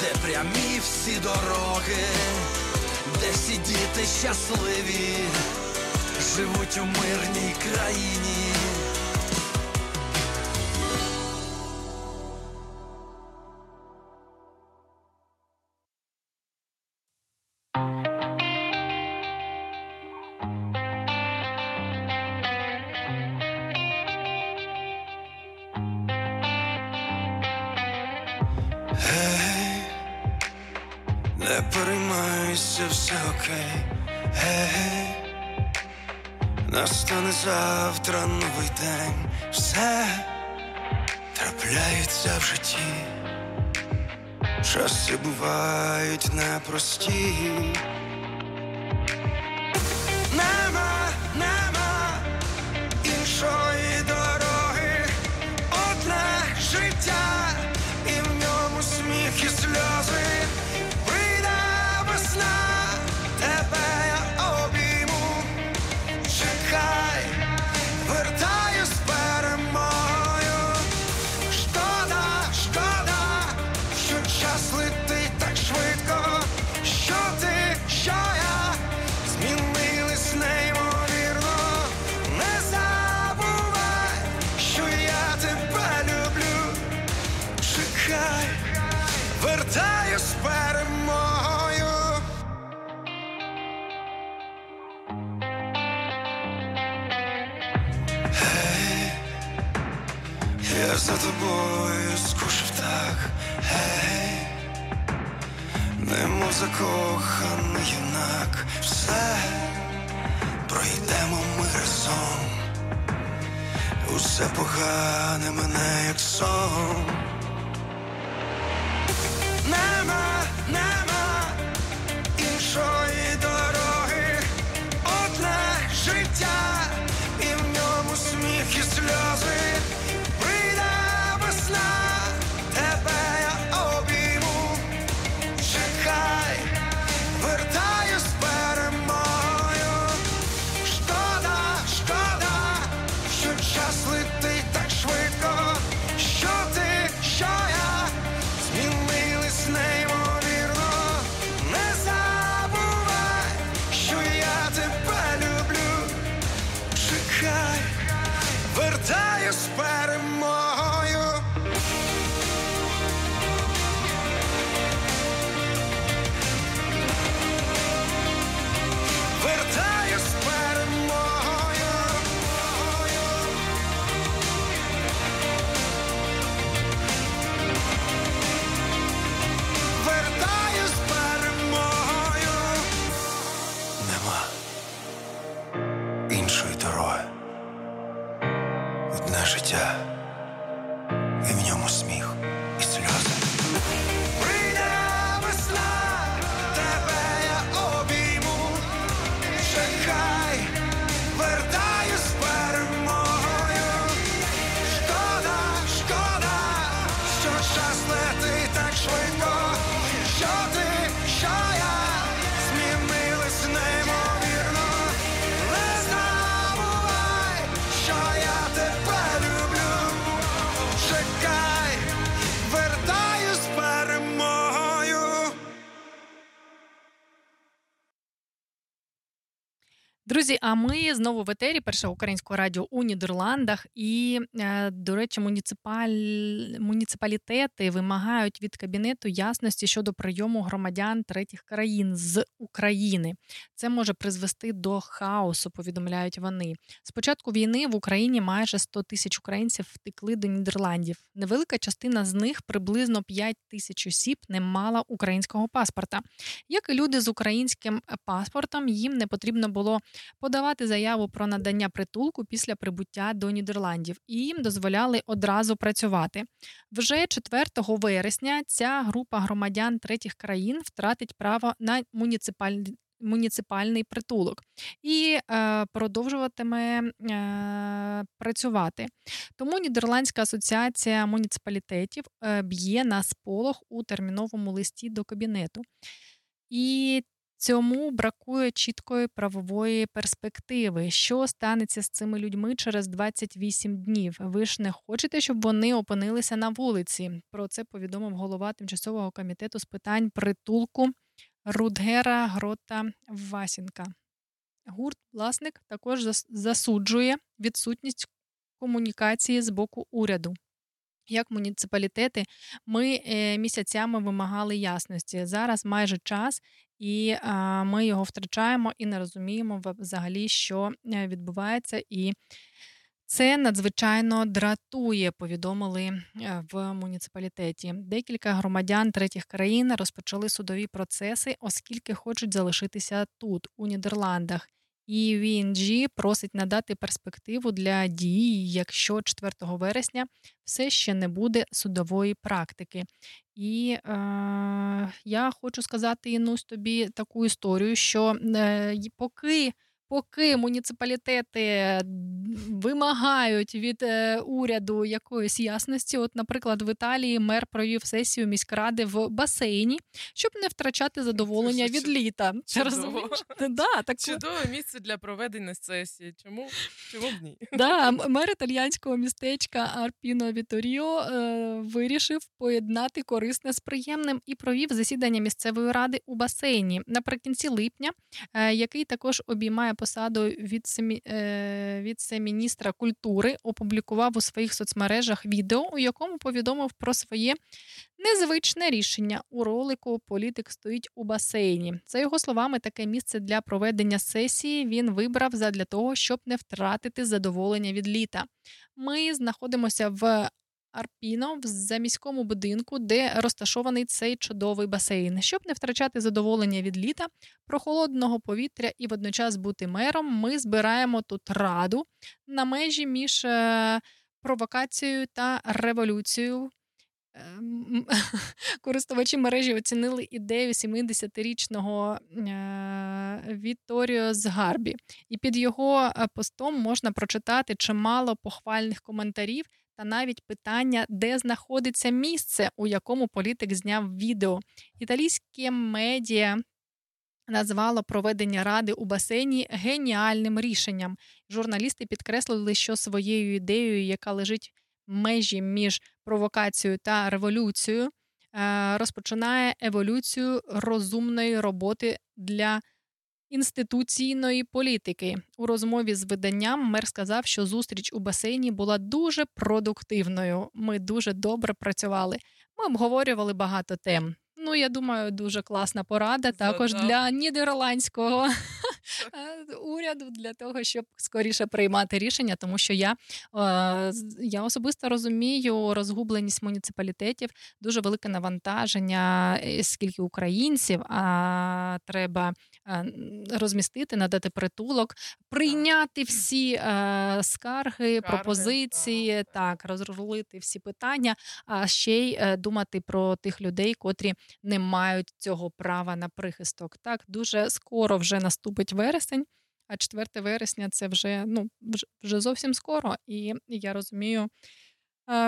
N: де прямі всі дороги, де всі діти щасливі, живуть у мирній країні.
C: Настане завтра новий день. Все трапляється в житті. Часи бувають непрості.
A: Друзі, а ми знову в етері першого українського радіо у Нідерландах. І, е, до речі, муніципаль... муніципалітети вимагають від кабінету ясності щодо прийому громадян третіх країн з України. Це може призвести до хаосу, повідомляють вони. З початку війни в Україні майже 100 тисяч українців втекли до Нідерландів. Невелика частина з них, приблизно 5 тисяч осіб, не мала українського паспорта. Як і люди з українським паспортом, їм не потрібно було подавати заяву про надання притулку після прибуття до Нідерландів, і їм дозволяли одразу працювати. Вже 4 вересня ця група громадян третіх країн втратить право на муніципальний. Муніципальний притулок і е, продовжуватиме е, працювати. Тому Нідерландська асоціація муніципалітетів е, б'є на сполох у терміновому листі до кабінету. І Цьому бракує чіткої правової перспективи. Що станеться з цими людьми через 28 днів? Ви ж не хочете, щоб вони опинилися на вулиці? Про це повідомив голова тимчасового комітету з питань притулку Рудгера Грота Васінка. Гурт власник також засуджує відсутність комунікації з боку уряду. Як муніципалітети, ми місяцями вимагали ясності. Зараз майже час, і ми його втрачаємо і не розуміємо взагалі, що е, відбувається. І це надзвичайно дратує, повідомили е, в муніципалітеті. Декілька громадян третіх країн розпочали судові процеси, оскільки хочуть залишитися тут, у Нідерландах. І VNG просить надати перспективу для дії, якщо 4 вересня все ще не буде судової практики. І е, я хочу сказати Інусь тобі таку історію, що е, поки поки муніципалітети вимагають від е, уряду якоїсь ясності, от, наприклад, в Італії мер провів сесію міськради в басейні, щоб не втрачати задоволення від літа.
B: Чудово.
A: Да, так...
B: Чудове місце для проведення сесії. Чому Чому б ні?
A: Да, Мер італіянського містечка Арпіно Віторіо е, вирішив поєднати корисне з приємним і провів засідання місцевої ради у басейні наприкінці липня, е, який також обіймає посаду віце-міністра культури, опублікував у своїх соцмережах відео, у якому повідомив про своє незвичне рішення. У ролику політик стоїть у басейні. За його словами, таке місце для проведення сесії він вибрав задля того, щоб не втратити задоволення від літа. Ми знаходимося в Арпіно в заміському будинку, де розташований цей чудовий басейн. Щоб не втрачати задоволення від літа, прохолодного повітря і водночас бути мером, ми збираємо тут раду на межі між е, провокацією та революцією. Ем, користувачі мережі оцінили ідею 70-річного е, Вітторіо з Гарбі, і під його е, постом можна прочитати чимало похвальних коментарів та навіть питання, де знаходиться місце, у якому політик зняв відео. Італійське медіа. Назвало проведення ради у басейні геніальним рішенням. Журналісти підкреслили, що своєю ідеєю, яка лежить межі між провокацією та революцією, е, розпочинає еволюцію розумної роботи для інституційної політики. У розмові з виданням мер сказав, що зустріч у басейні була дуже продуктивною. Ми дуже добре працювали. Ми обговорювали багато тем. Ну, я думаю, дуже класна порада також
B: Задав.
A: для нідерландського е, уряду для того, щоб скоріше приймати рішення, тому що я, е, я особисто розумію розгубленість муніципалітетів, дуже велике навантаження, е, скільки українців, а треба розмістити, надати притулок, прийняти всі е, скарги, пропозиції, так, розрулити всі питання, а ще й е, думати про тих людей, котрі не мають цього права на прихисток. Так, дуже скоро вже наступить вересень, а 4 вересня це вже ну вже, зовсім скоро. І я розумію е,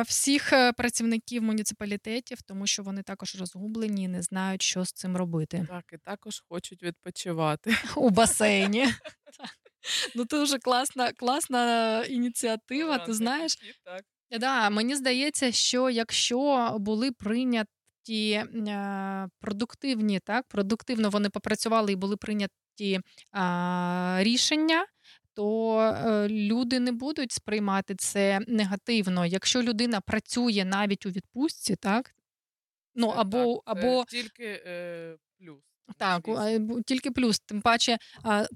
A: всіх е, працівників муніципалітетів, тому що вони також розгублені і не знають, що з цим робити
B: Так, і також хочуть відпочивати.
A: у басейні. Ну, дуже класна, класна ініціатива. Ти знаєш,
B: так.
A: Да, мені здається, що якщо були прийняті е, продуктивні, так, продуктивно вони попрацювали і були прийняті а, рішення. То е, люди не будуть сприймати це негативно. Якщо людина працює навіть у відпустці, так ну або
B: так,
A: або
B: тільки е, плюс.
A: Так, тільки плюс. Тим паче,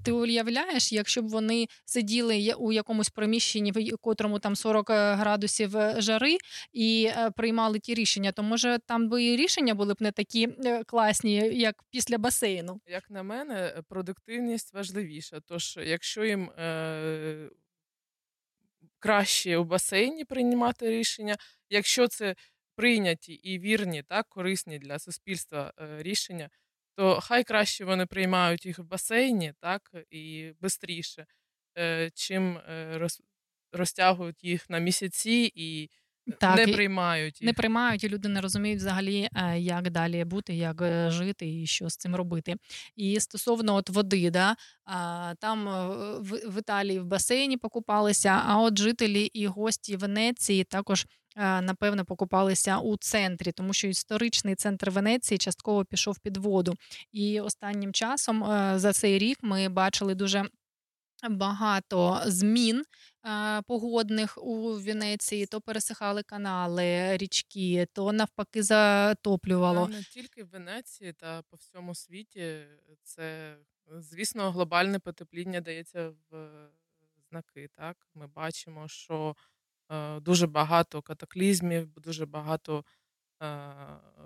A: ти уявляєш, якщо б вони сиділи у якомусь приміщенні, в котрому там 40 градусів е, жари, і е, приймали ті рішення, то може там би і рішення були б не такі е, класні, як після басейну.
B: Як на мене, е, продуктивність важливіша. Тож, якщо їм е, краще у басейні приймати рішення, якщо це прийняті і вірні, так, корисні для суспільства е, рішення, то хай краще вони приймають їх в басейні, так, і швидше, е, чим е, роз, розтягують їх на місяці і
A: Так,
B: не приймають їх.
A: Не приймають, і люди не розуміють взагалі, е, як далі бути, як жити і що з цим робити. І стосовно от води, да, там в, в Італії в басейні покупалися, а от жителі і гості Венеції також. Напевно, покупалися у центрі, тому що історичний центр Венеції частково пішов під воду. І останнім часом е, за цей рік ми бачили дуже багато змін погодних у Венеції. То пересихали канали, річки, то навпаки затоплювало.
B: Не тільки в Венеції та по всьому світі. Це, звісно, глобальне потепління дається в е, знаки. Так? Ми бачимо, що дуже багато катаклізмів, дуже багато е,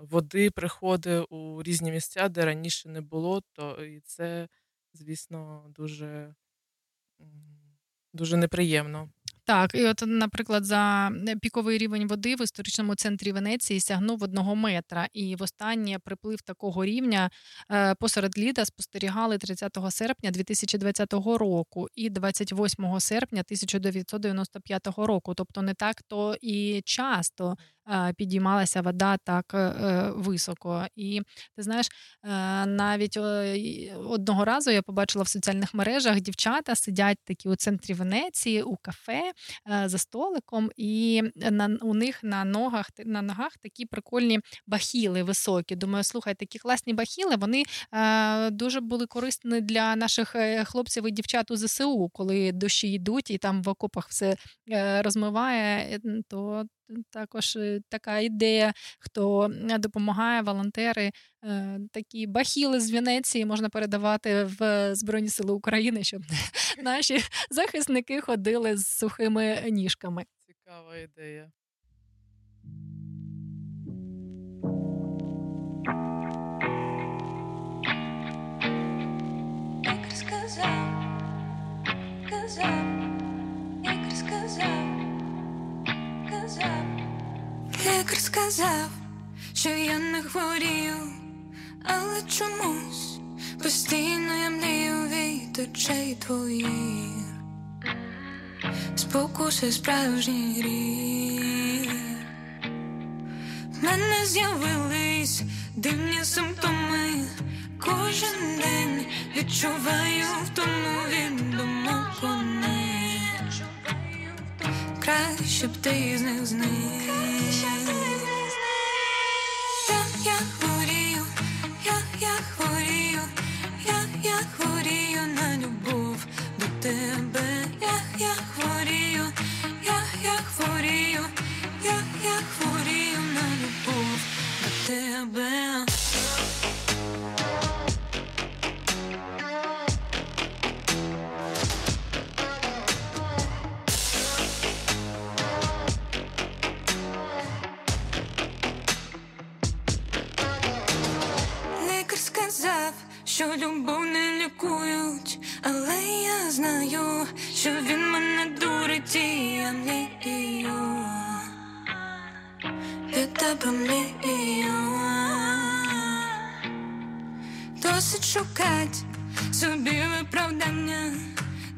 B: води приходить у різні місця, де раніше не було. То і це, звісно, дуже, дуже неприємно.
A: Так, і от, наприклад, за е, піковий рівень води в історичному центрі Венеції сягнув одного метра. І востаннє приплив такого рівня е, посеред літа спостерігали 30 серпня 2020 року і 28 серпня 1995 року. Тобто не так то і часто підіймалася вода так е, високо. І ти знаєш, е, навіть е, одного разу я побачила в соціальних мережах дівчата сидять такі у центрі Венеції у кафе за столиком, і на у них на ногах на ногах такі прикольні бахіли високі. Думаю, слухай, такі класні бахіли. Вони дуже були корисні для наших хлопців і дівчат у ЗСУ, коли дощі йдуть і там в окопах все розмиває. То також е, така ідея, хто допомагає волонтери. Е, такі бахіли з Венеції можна передавати в Збройні Сили України, щоб наші захисники ходили з сухими ніжками.
B: Цікава ідея.
F: Сказав, казав, як сказав сказав, лікар сказав, що я не хворію, але чомусь постійно я млію від очей твоїх, спокуси справжній гріх. В мене з'явились дивні симптоми. Кожен день відчуваю в тому відомо щоб ти з них зник. тебе мільйон Досить шукать собі виправдання,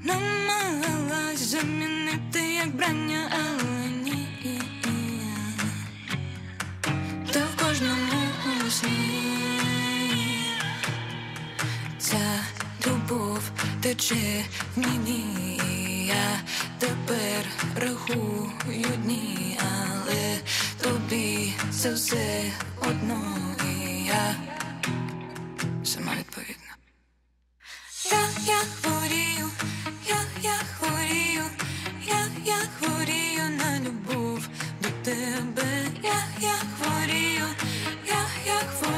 F: намагалась замінити як брання, але ні Та в кожному сні ця любов тече в мені. Я тепер рахую дні, але тобі це все одно і я сама відповідна. Я, я хворію, я, я хворію, я, я хворію на любов до тебе. Я, я хворію, я, я хворію.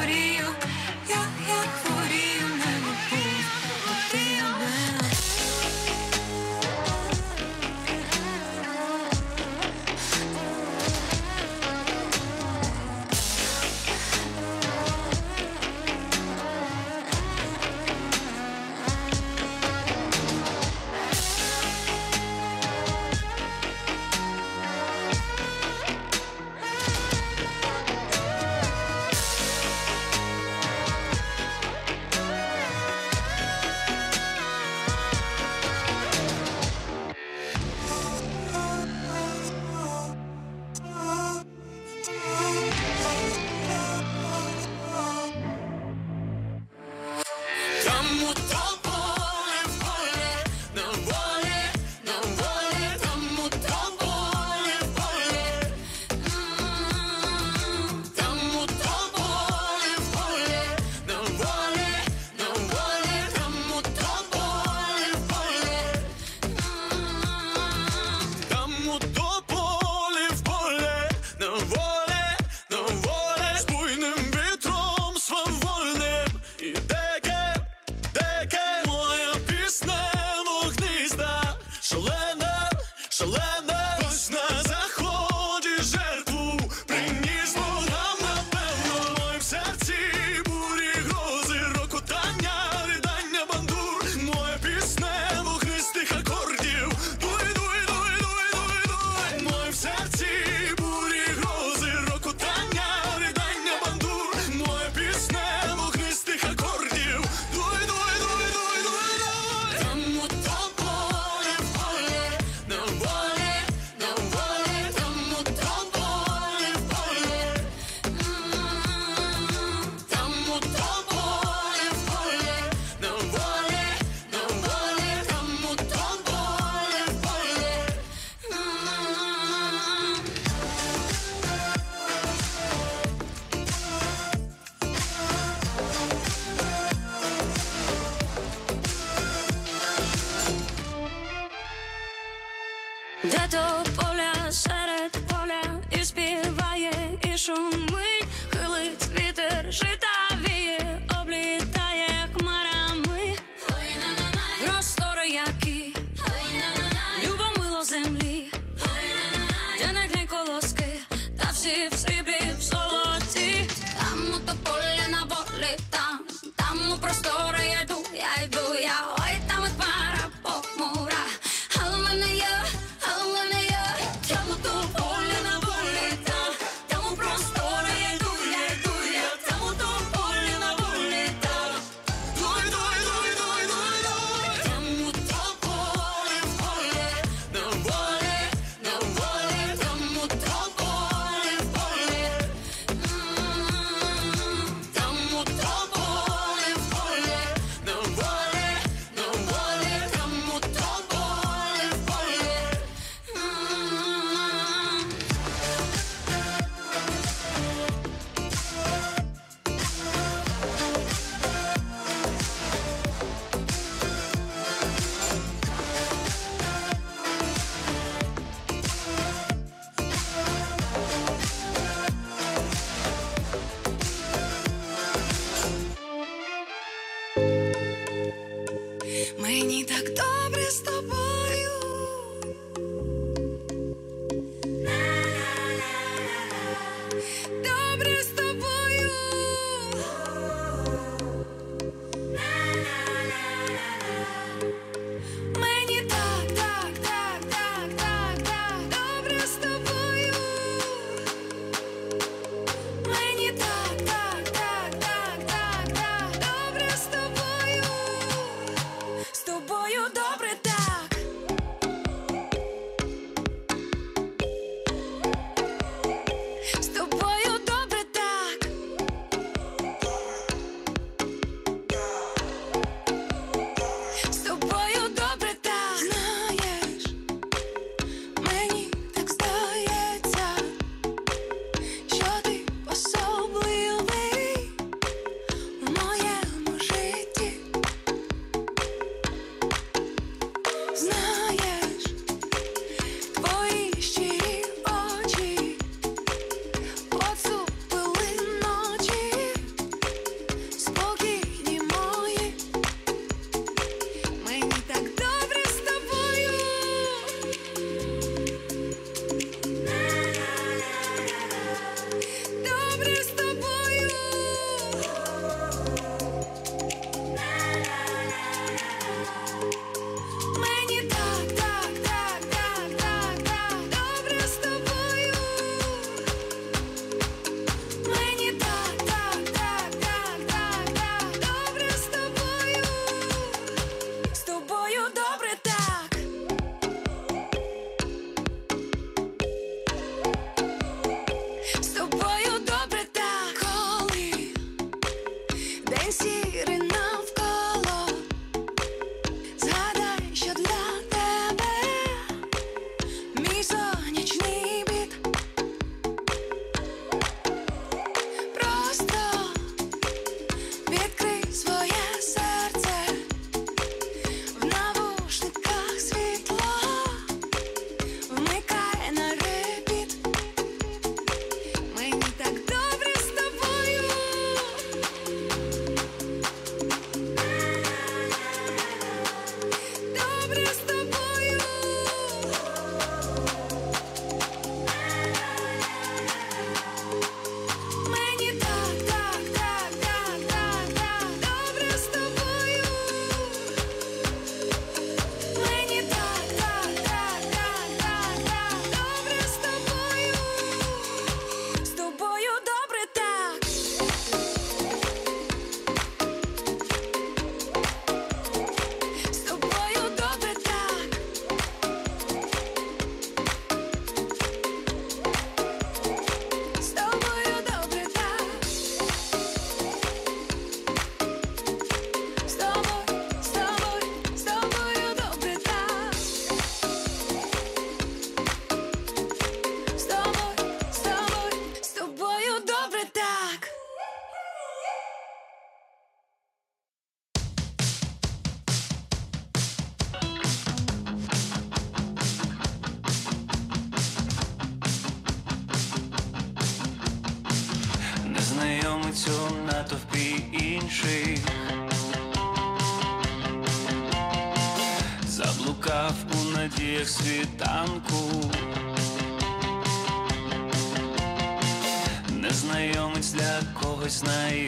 H: тобой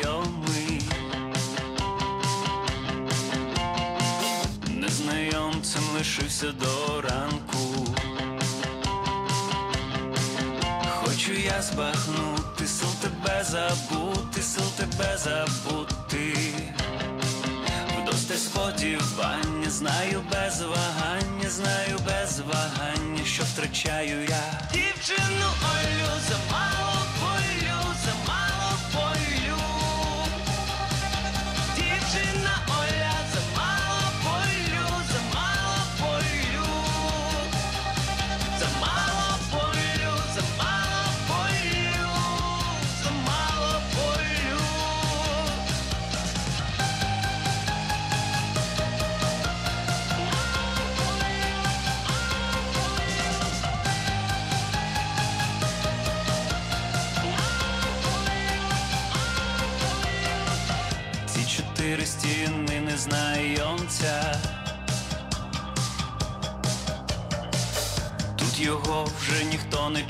H: знайомий, незнайомцем лишився до ранку, хочу я збагнути, сил тебе забути, сил тебе забути, вдосталь сподівання, знаю без вагання, знаю без вагання, що втрачаю я. Дівчину.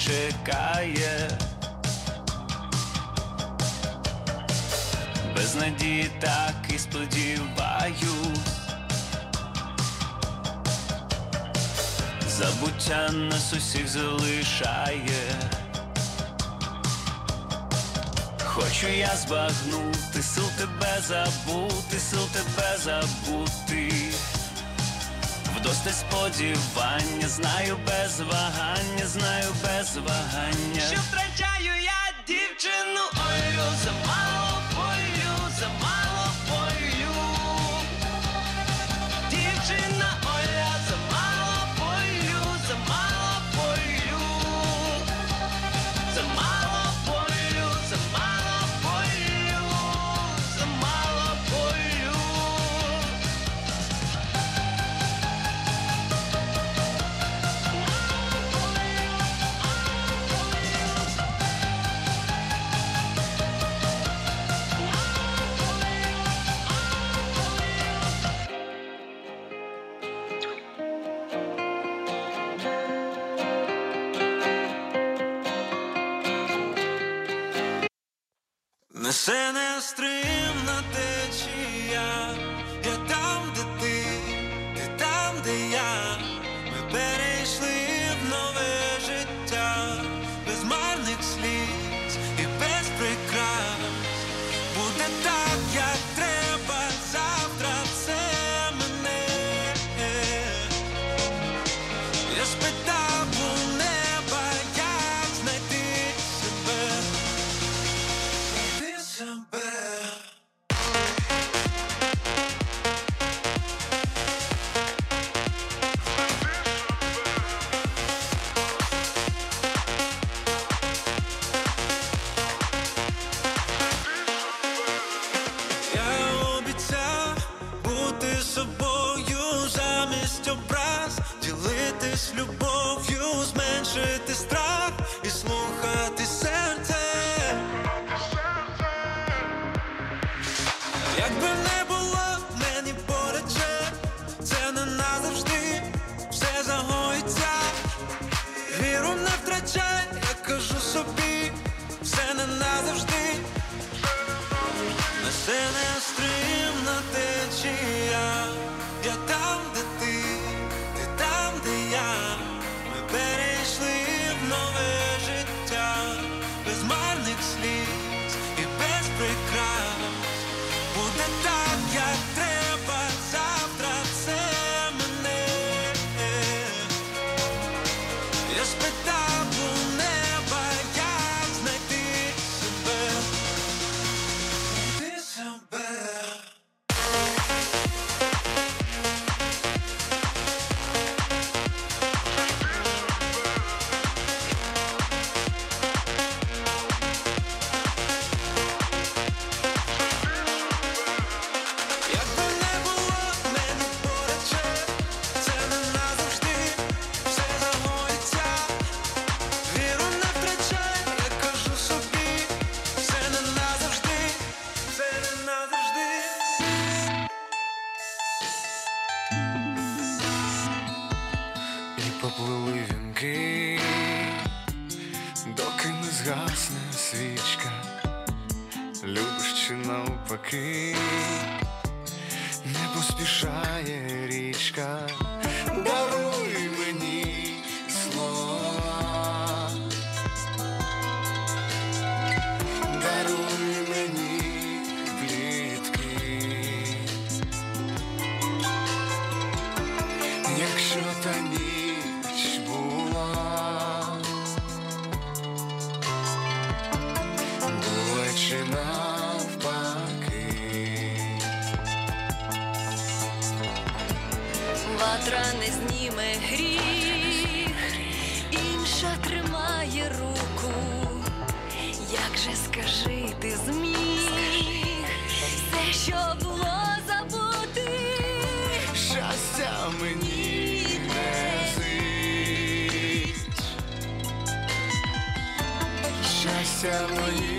H: чекає, без надії так і сподіваю, забуття нас усіх залишає, хочу я збагнути, сил тебе забути, сил тебе забути вдосте сподівання, знаю без вагання, знаю без вагання. Що втрачаю я дівчину, ой, замало
C: love when you.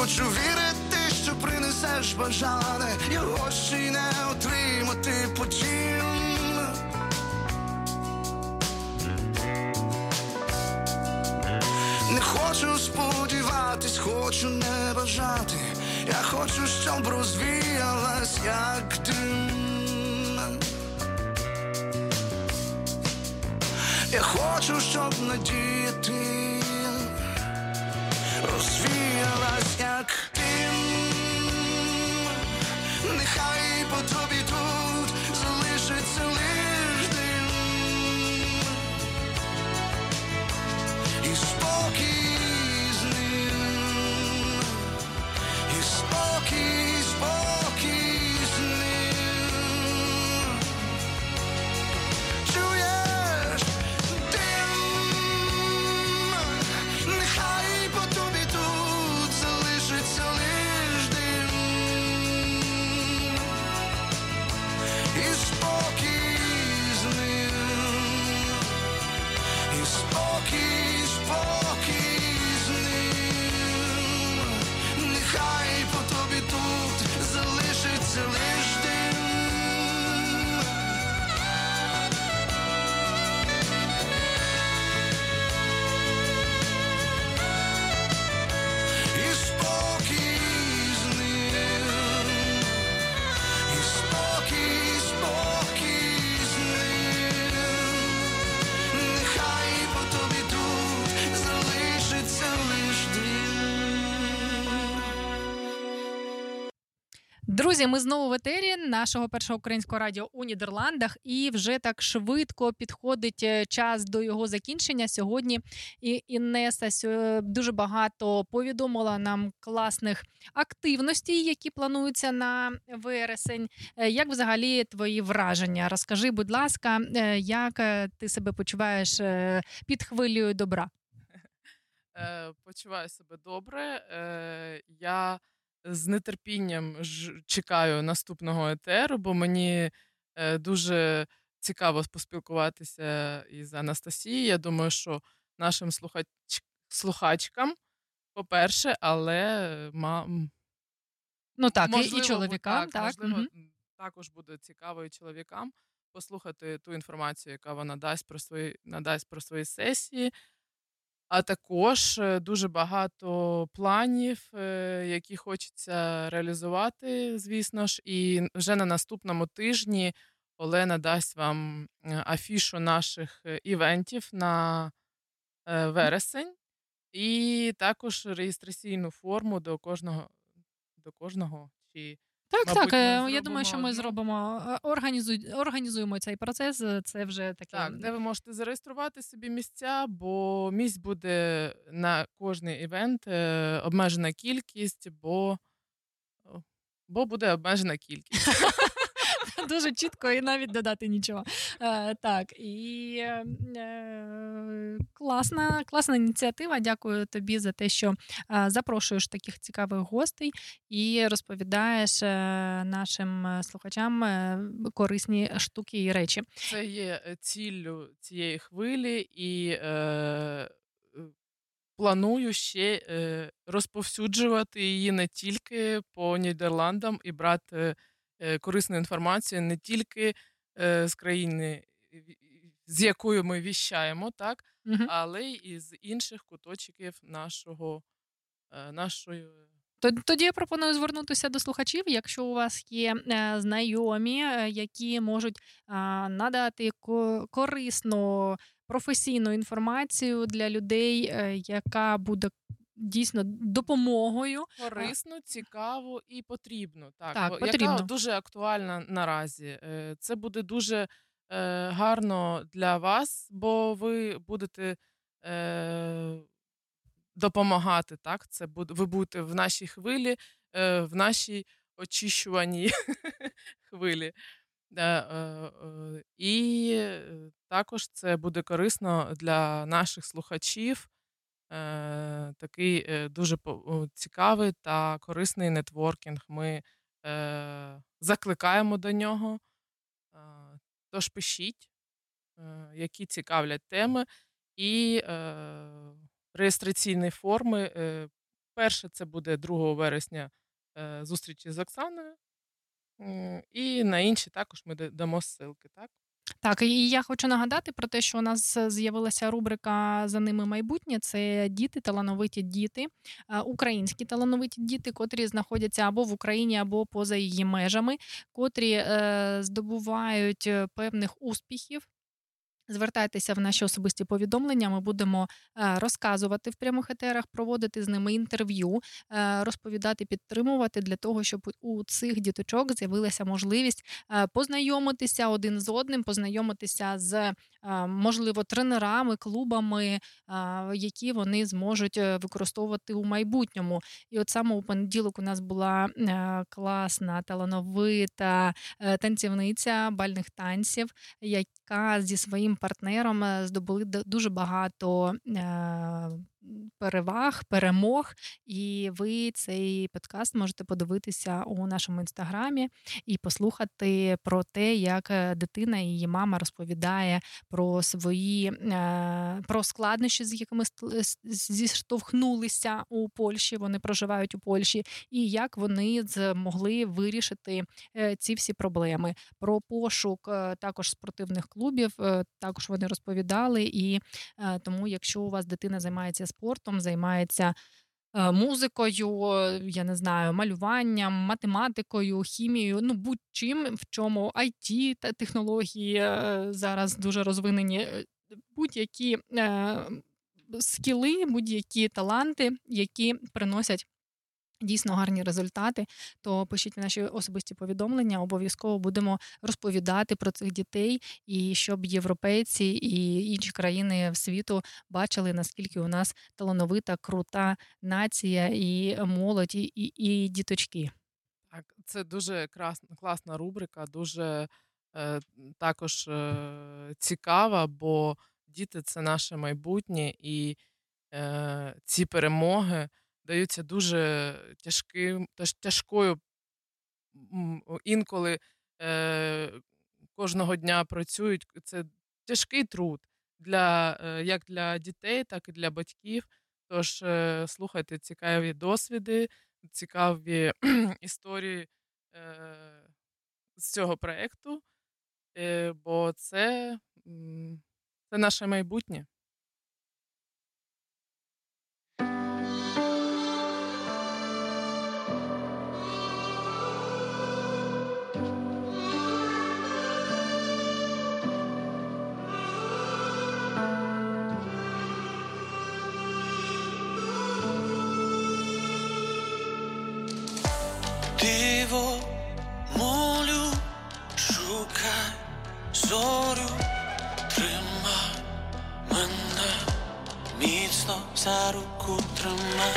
C: Хочу вірити, що принесеш бажане, його ще й не отримати потім. Не хочу сподіватись, хочу не бажати. Я хочу, щоб розвіялась, як дим. Я хочу, щоб надіяти. people to be
A: Друзі, ми знову в етері нашого першого українського радіо у Нідерландах, і вже так швидко підходить е, час до його закінчення. Сьогодні і Інеса дуже багато повідомила нам класних активностей, які плануються на вересень. Е, як взагалі твої враження? Розкажи, будь ласка, е, як ти себе почуваєш під хвилею добра?
B: Почуваю себе добре. Я з нетерпінням чекаю наступного етеру, бо мені е, дуже цікаво поспілкуватися із Анастасією. Я думаю, що нашим слухач... слухачкам, по-перше, але ма...
A: ну так,
B: можливо,
A: і чоловікам,
B: так,
A: так.
B: можливо,
A: угу.
B: також буде цікаво і чоловікам послухати ту інформацію, яка вона дасть про свої надасть про свої сесії. А також е, дуже багато планів, е, які хочеться реалізувати, звісно ж. І вже на наступному тижні Олена дасть вам е, афішу наших івентів на вересень, і також реєстраційну форму до кожного до кожного чи
A: так,
B: Мабуть,
A: так.
B: ми
A: Я думаю, що ми зробимо організуй, організуємо цей процес. Це вже таке.
B: Так, де ви можете зареєструвати собі місця, бо місць буде на кожний івент е, обмежена кількість, бо, бо буде обмежена кількість.
A: дуже чітко і навіть додати нічого. Е, Так, і е, класна класна ініціатива. Дякую тобі за те, що е, запрошуєш таких цікавих гостей і розповідаєш е, нашим слухачам е, корисні штуки і речі.
B: Це є ціллю цієї хвилі і. Е, Планую ще е, розповсюджувати її не тільки по Нідерландам і брати корисну інформацію не тільки е, з країни, з якою ми віщаємо, так,
A: угу.
B: але й з інших куточків нашого е, нашої.
A: Тоді я пропоную звернутися до слухачів, якщо у вас є знайомі, які можуть надати корисну професійну інформацію для людей, яка буде дійсно допомогою.
B: Корисно, цікаво і потрібно. Так,
A: так потрібно.
B: яка дуже актуальна наразі. Е, це буде дуже е, гарно для вас, бо ви будете е, допомагати. Так, це буде ви будете в нашій хвилі, е, в нашій очищуваній хвилі. Е, е, І також це буде корисно для наших слухачів. Е, такий е, дуже цікавий та корисний нетворкінг. Ми е, закликаємо до нього. Тож пишіть, які цікавлять теми, і реєстраційні форми. Перше, це буде 2 вересня зустрічі з Оксаною, і на інші також ми дамо ссылки. Так?
A: Так, і я хочу нагадати про те, що у нас з'явилася рубрика за ними майбутнє. Це діти, талановиті діти, українські талановиті діти, котрі знаходяться або в Україні, або поза її межами, котрі е, здобувають е, певних успіхів Звертайтеся в наші особисті повідомлення. Ми будемо е, розказувати в прямих етерах, проводити з ними інтерв'ю, е, розповідати, підтримувати для того, щоб у цих діточок з'явилася можливість е, познайомитися один з одним, познайомитися з можливо тренерами, клубами, які вони зможуть використовувати у майбутньому. І от саме у понеділок у нас була класна талановита танцівниця бальних танців, яка зі своїм партнером е, здобули дуже багато е, переваг, перемог. І ви цей подкаст можете подивитися у нашому інстаграмі і послухати про те, як е, дитина і її мама розповідає про свої про складнощі, з якими зіштовхнулися у Польщі. Вони проживають у Польщі, і як вони змогли вирішити ці всі проблеми. Про пошук також спортивних клубів. Також вони розповідали. І тому, якщо у вас дитина займається спортом, займається. Е, музикою, я не знаю, малюванням, математикою, хімією, ну будь-чим, в чому IT та технології е, зараз дуже розвинені, е, будь-які скіли, будь-які таланти, які приносять Дійсно гарні результати, то пишіть в наші особисті повідомлення. Обов'язково будемо розповідати про цих дітей, і щоб європейці і інші країни світу бачили, наскільки у нас талановита, крута нація і молодь, і, і, діточки.
B: Так, це дуже класна рубрика, дуже е, також е, цікава, бо діти це наше майбутнє, і е, ці перемоги даються дуже тяжким, тяжкою інколи е, кожного дня працюють. Це тяжкий труд для, е, як для дітей, так і для батьків. Тож е, слухайте цікаві досвіди, цікаві історії е, з цього проєкту, е, бо це, це наше майбутнє.
M: Зорю, тримай мене, міцно за руку тримай.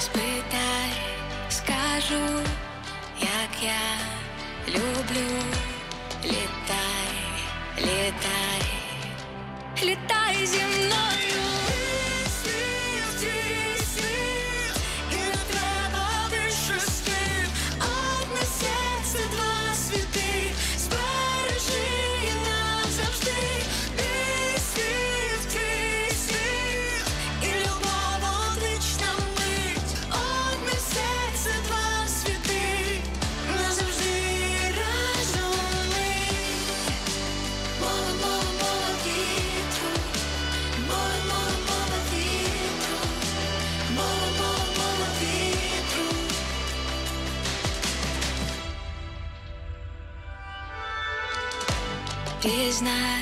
F: Спитай, скажу, як я люблю. Літай, літай, літай зі мною. Пізнай мову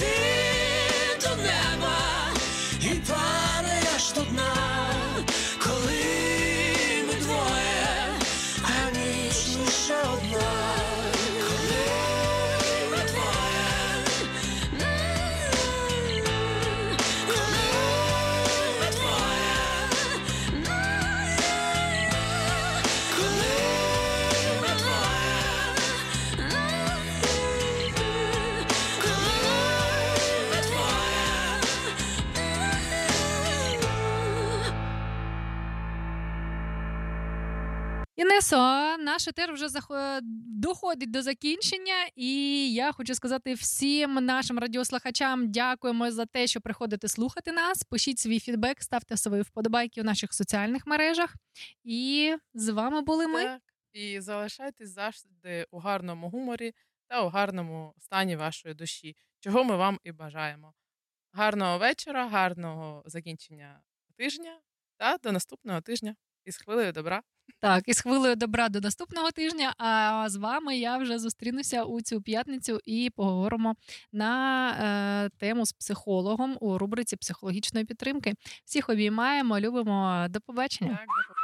M: ти
O: до неба и падајаш до дна.
A: Інесо, наш етер вже захо- доходить до закінчення, і я хочу сказати всім нашим радіослухачам дякуємо за те, що приходите слухати нас. Пишіть свій фідбек, ставте свої вподобайки у наших соціальних мережах. І з вами були ми.
B: Так. І залишайтесь завжди у гарному гуморі та у гарному стані вашої душі, чого ми вам і бажаємо. Гарного вечора, гарного закінчення тижня та до наступного тижня із хвилею добра.
A: Так, із хвилею добра до наступного тижня. А з вами я вже зустрінуся у цю п'ятницю і поговоримо на е, тему з психологом у рубриці психологічної підтримки. Всіх обіймаємо, любимо. До побачення.
B: Так, до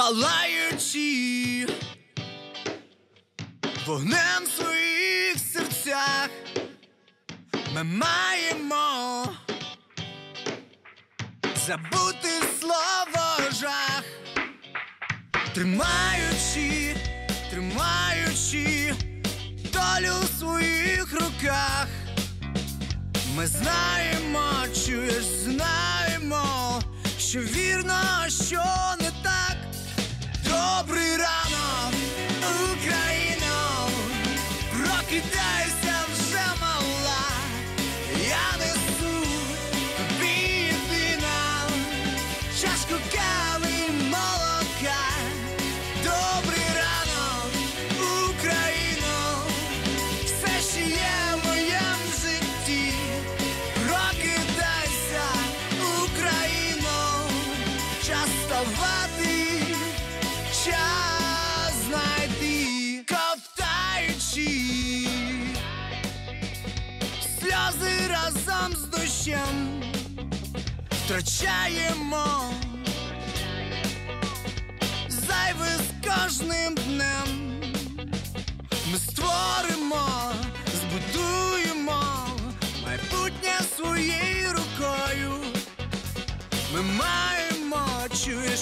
C: палаючи вогнем в своїх серцях, маємо забути слово жах, тримаючи, тримаючи долю в своїх руках. Ми знаємо, чуєш, знаємо, що вірно, що не так. Добрий ранок, Україно, прокидайся втрачаємо зайве з кожним днем. Ми створимо, збудуємо
P: майбутнє своєю рукою. Ми маємо чуєш.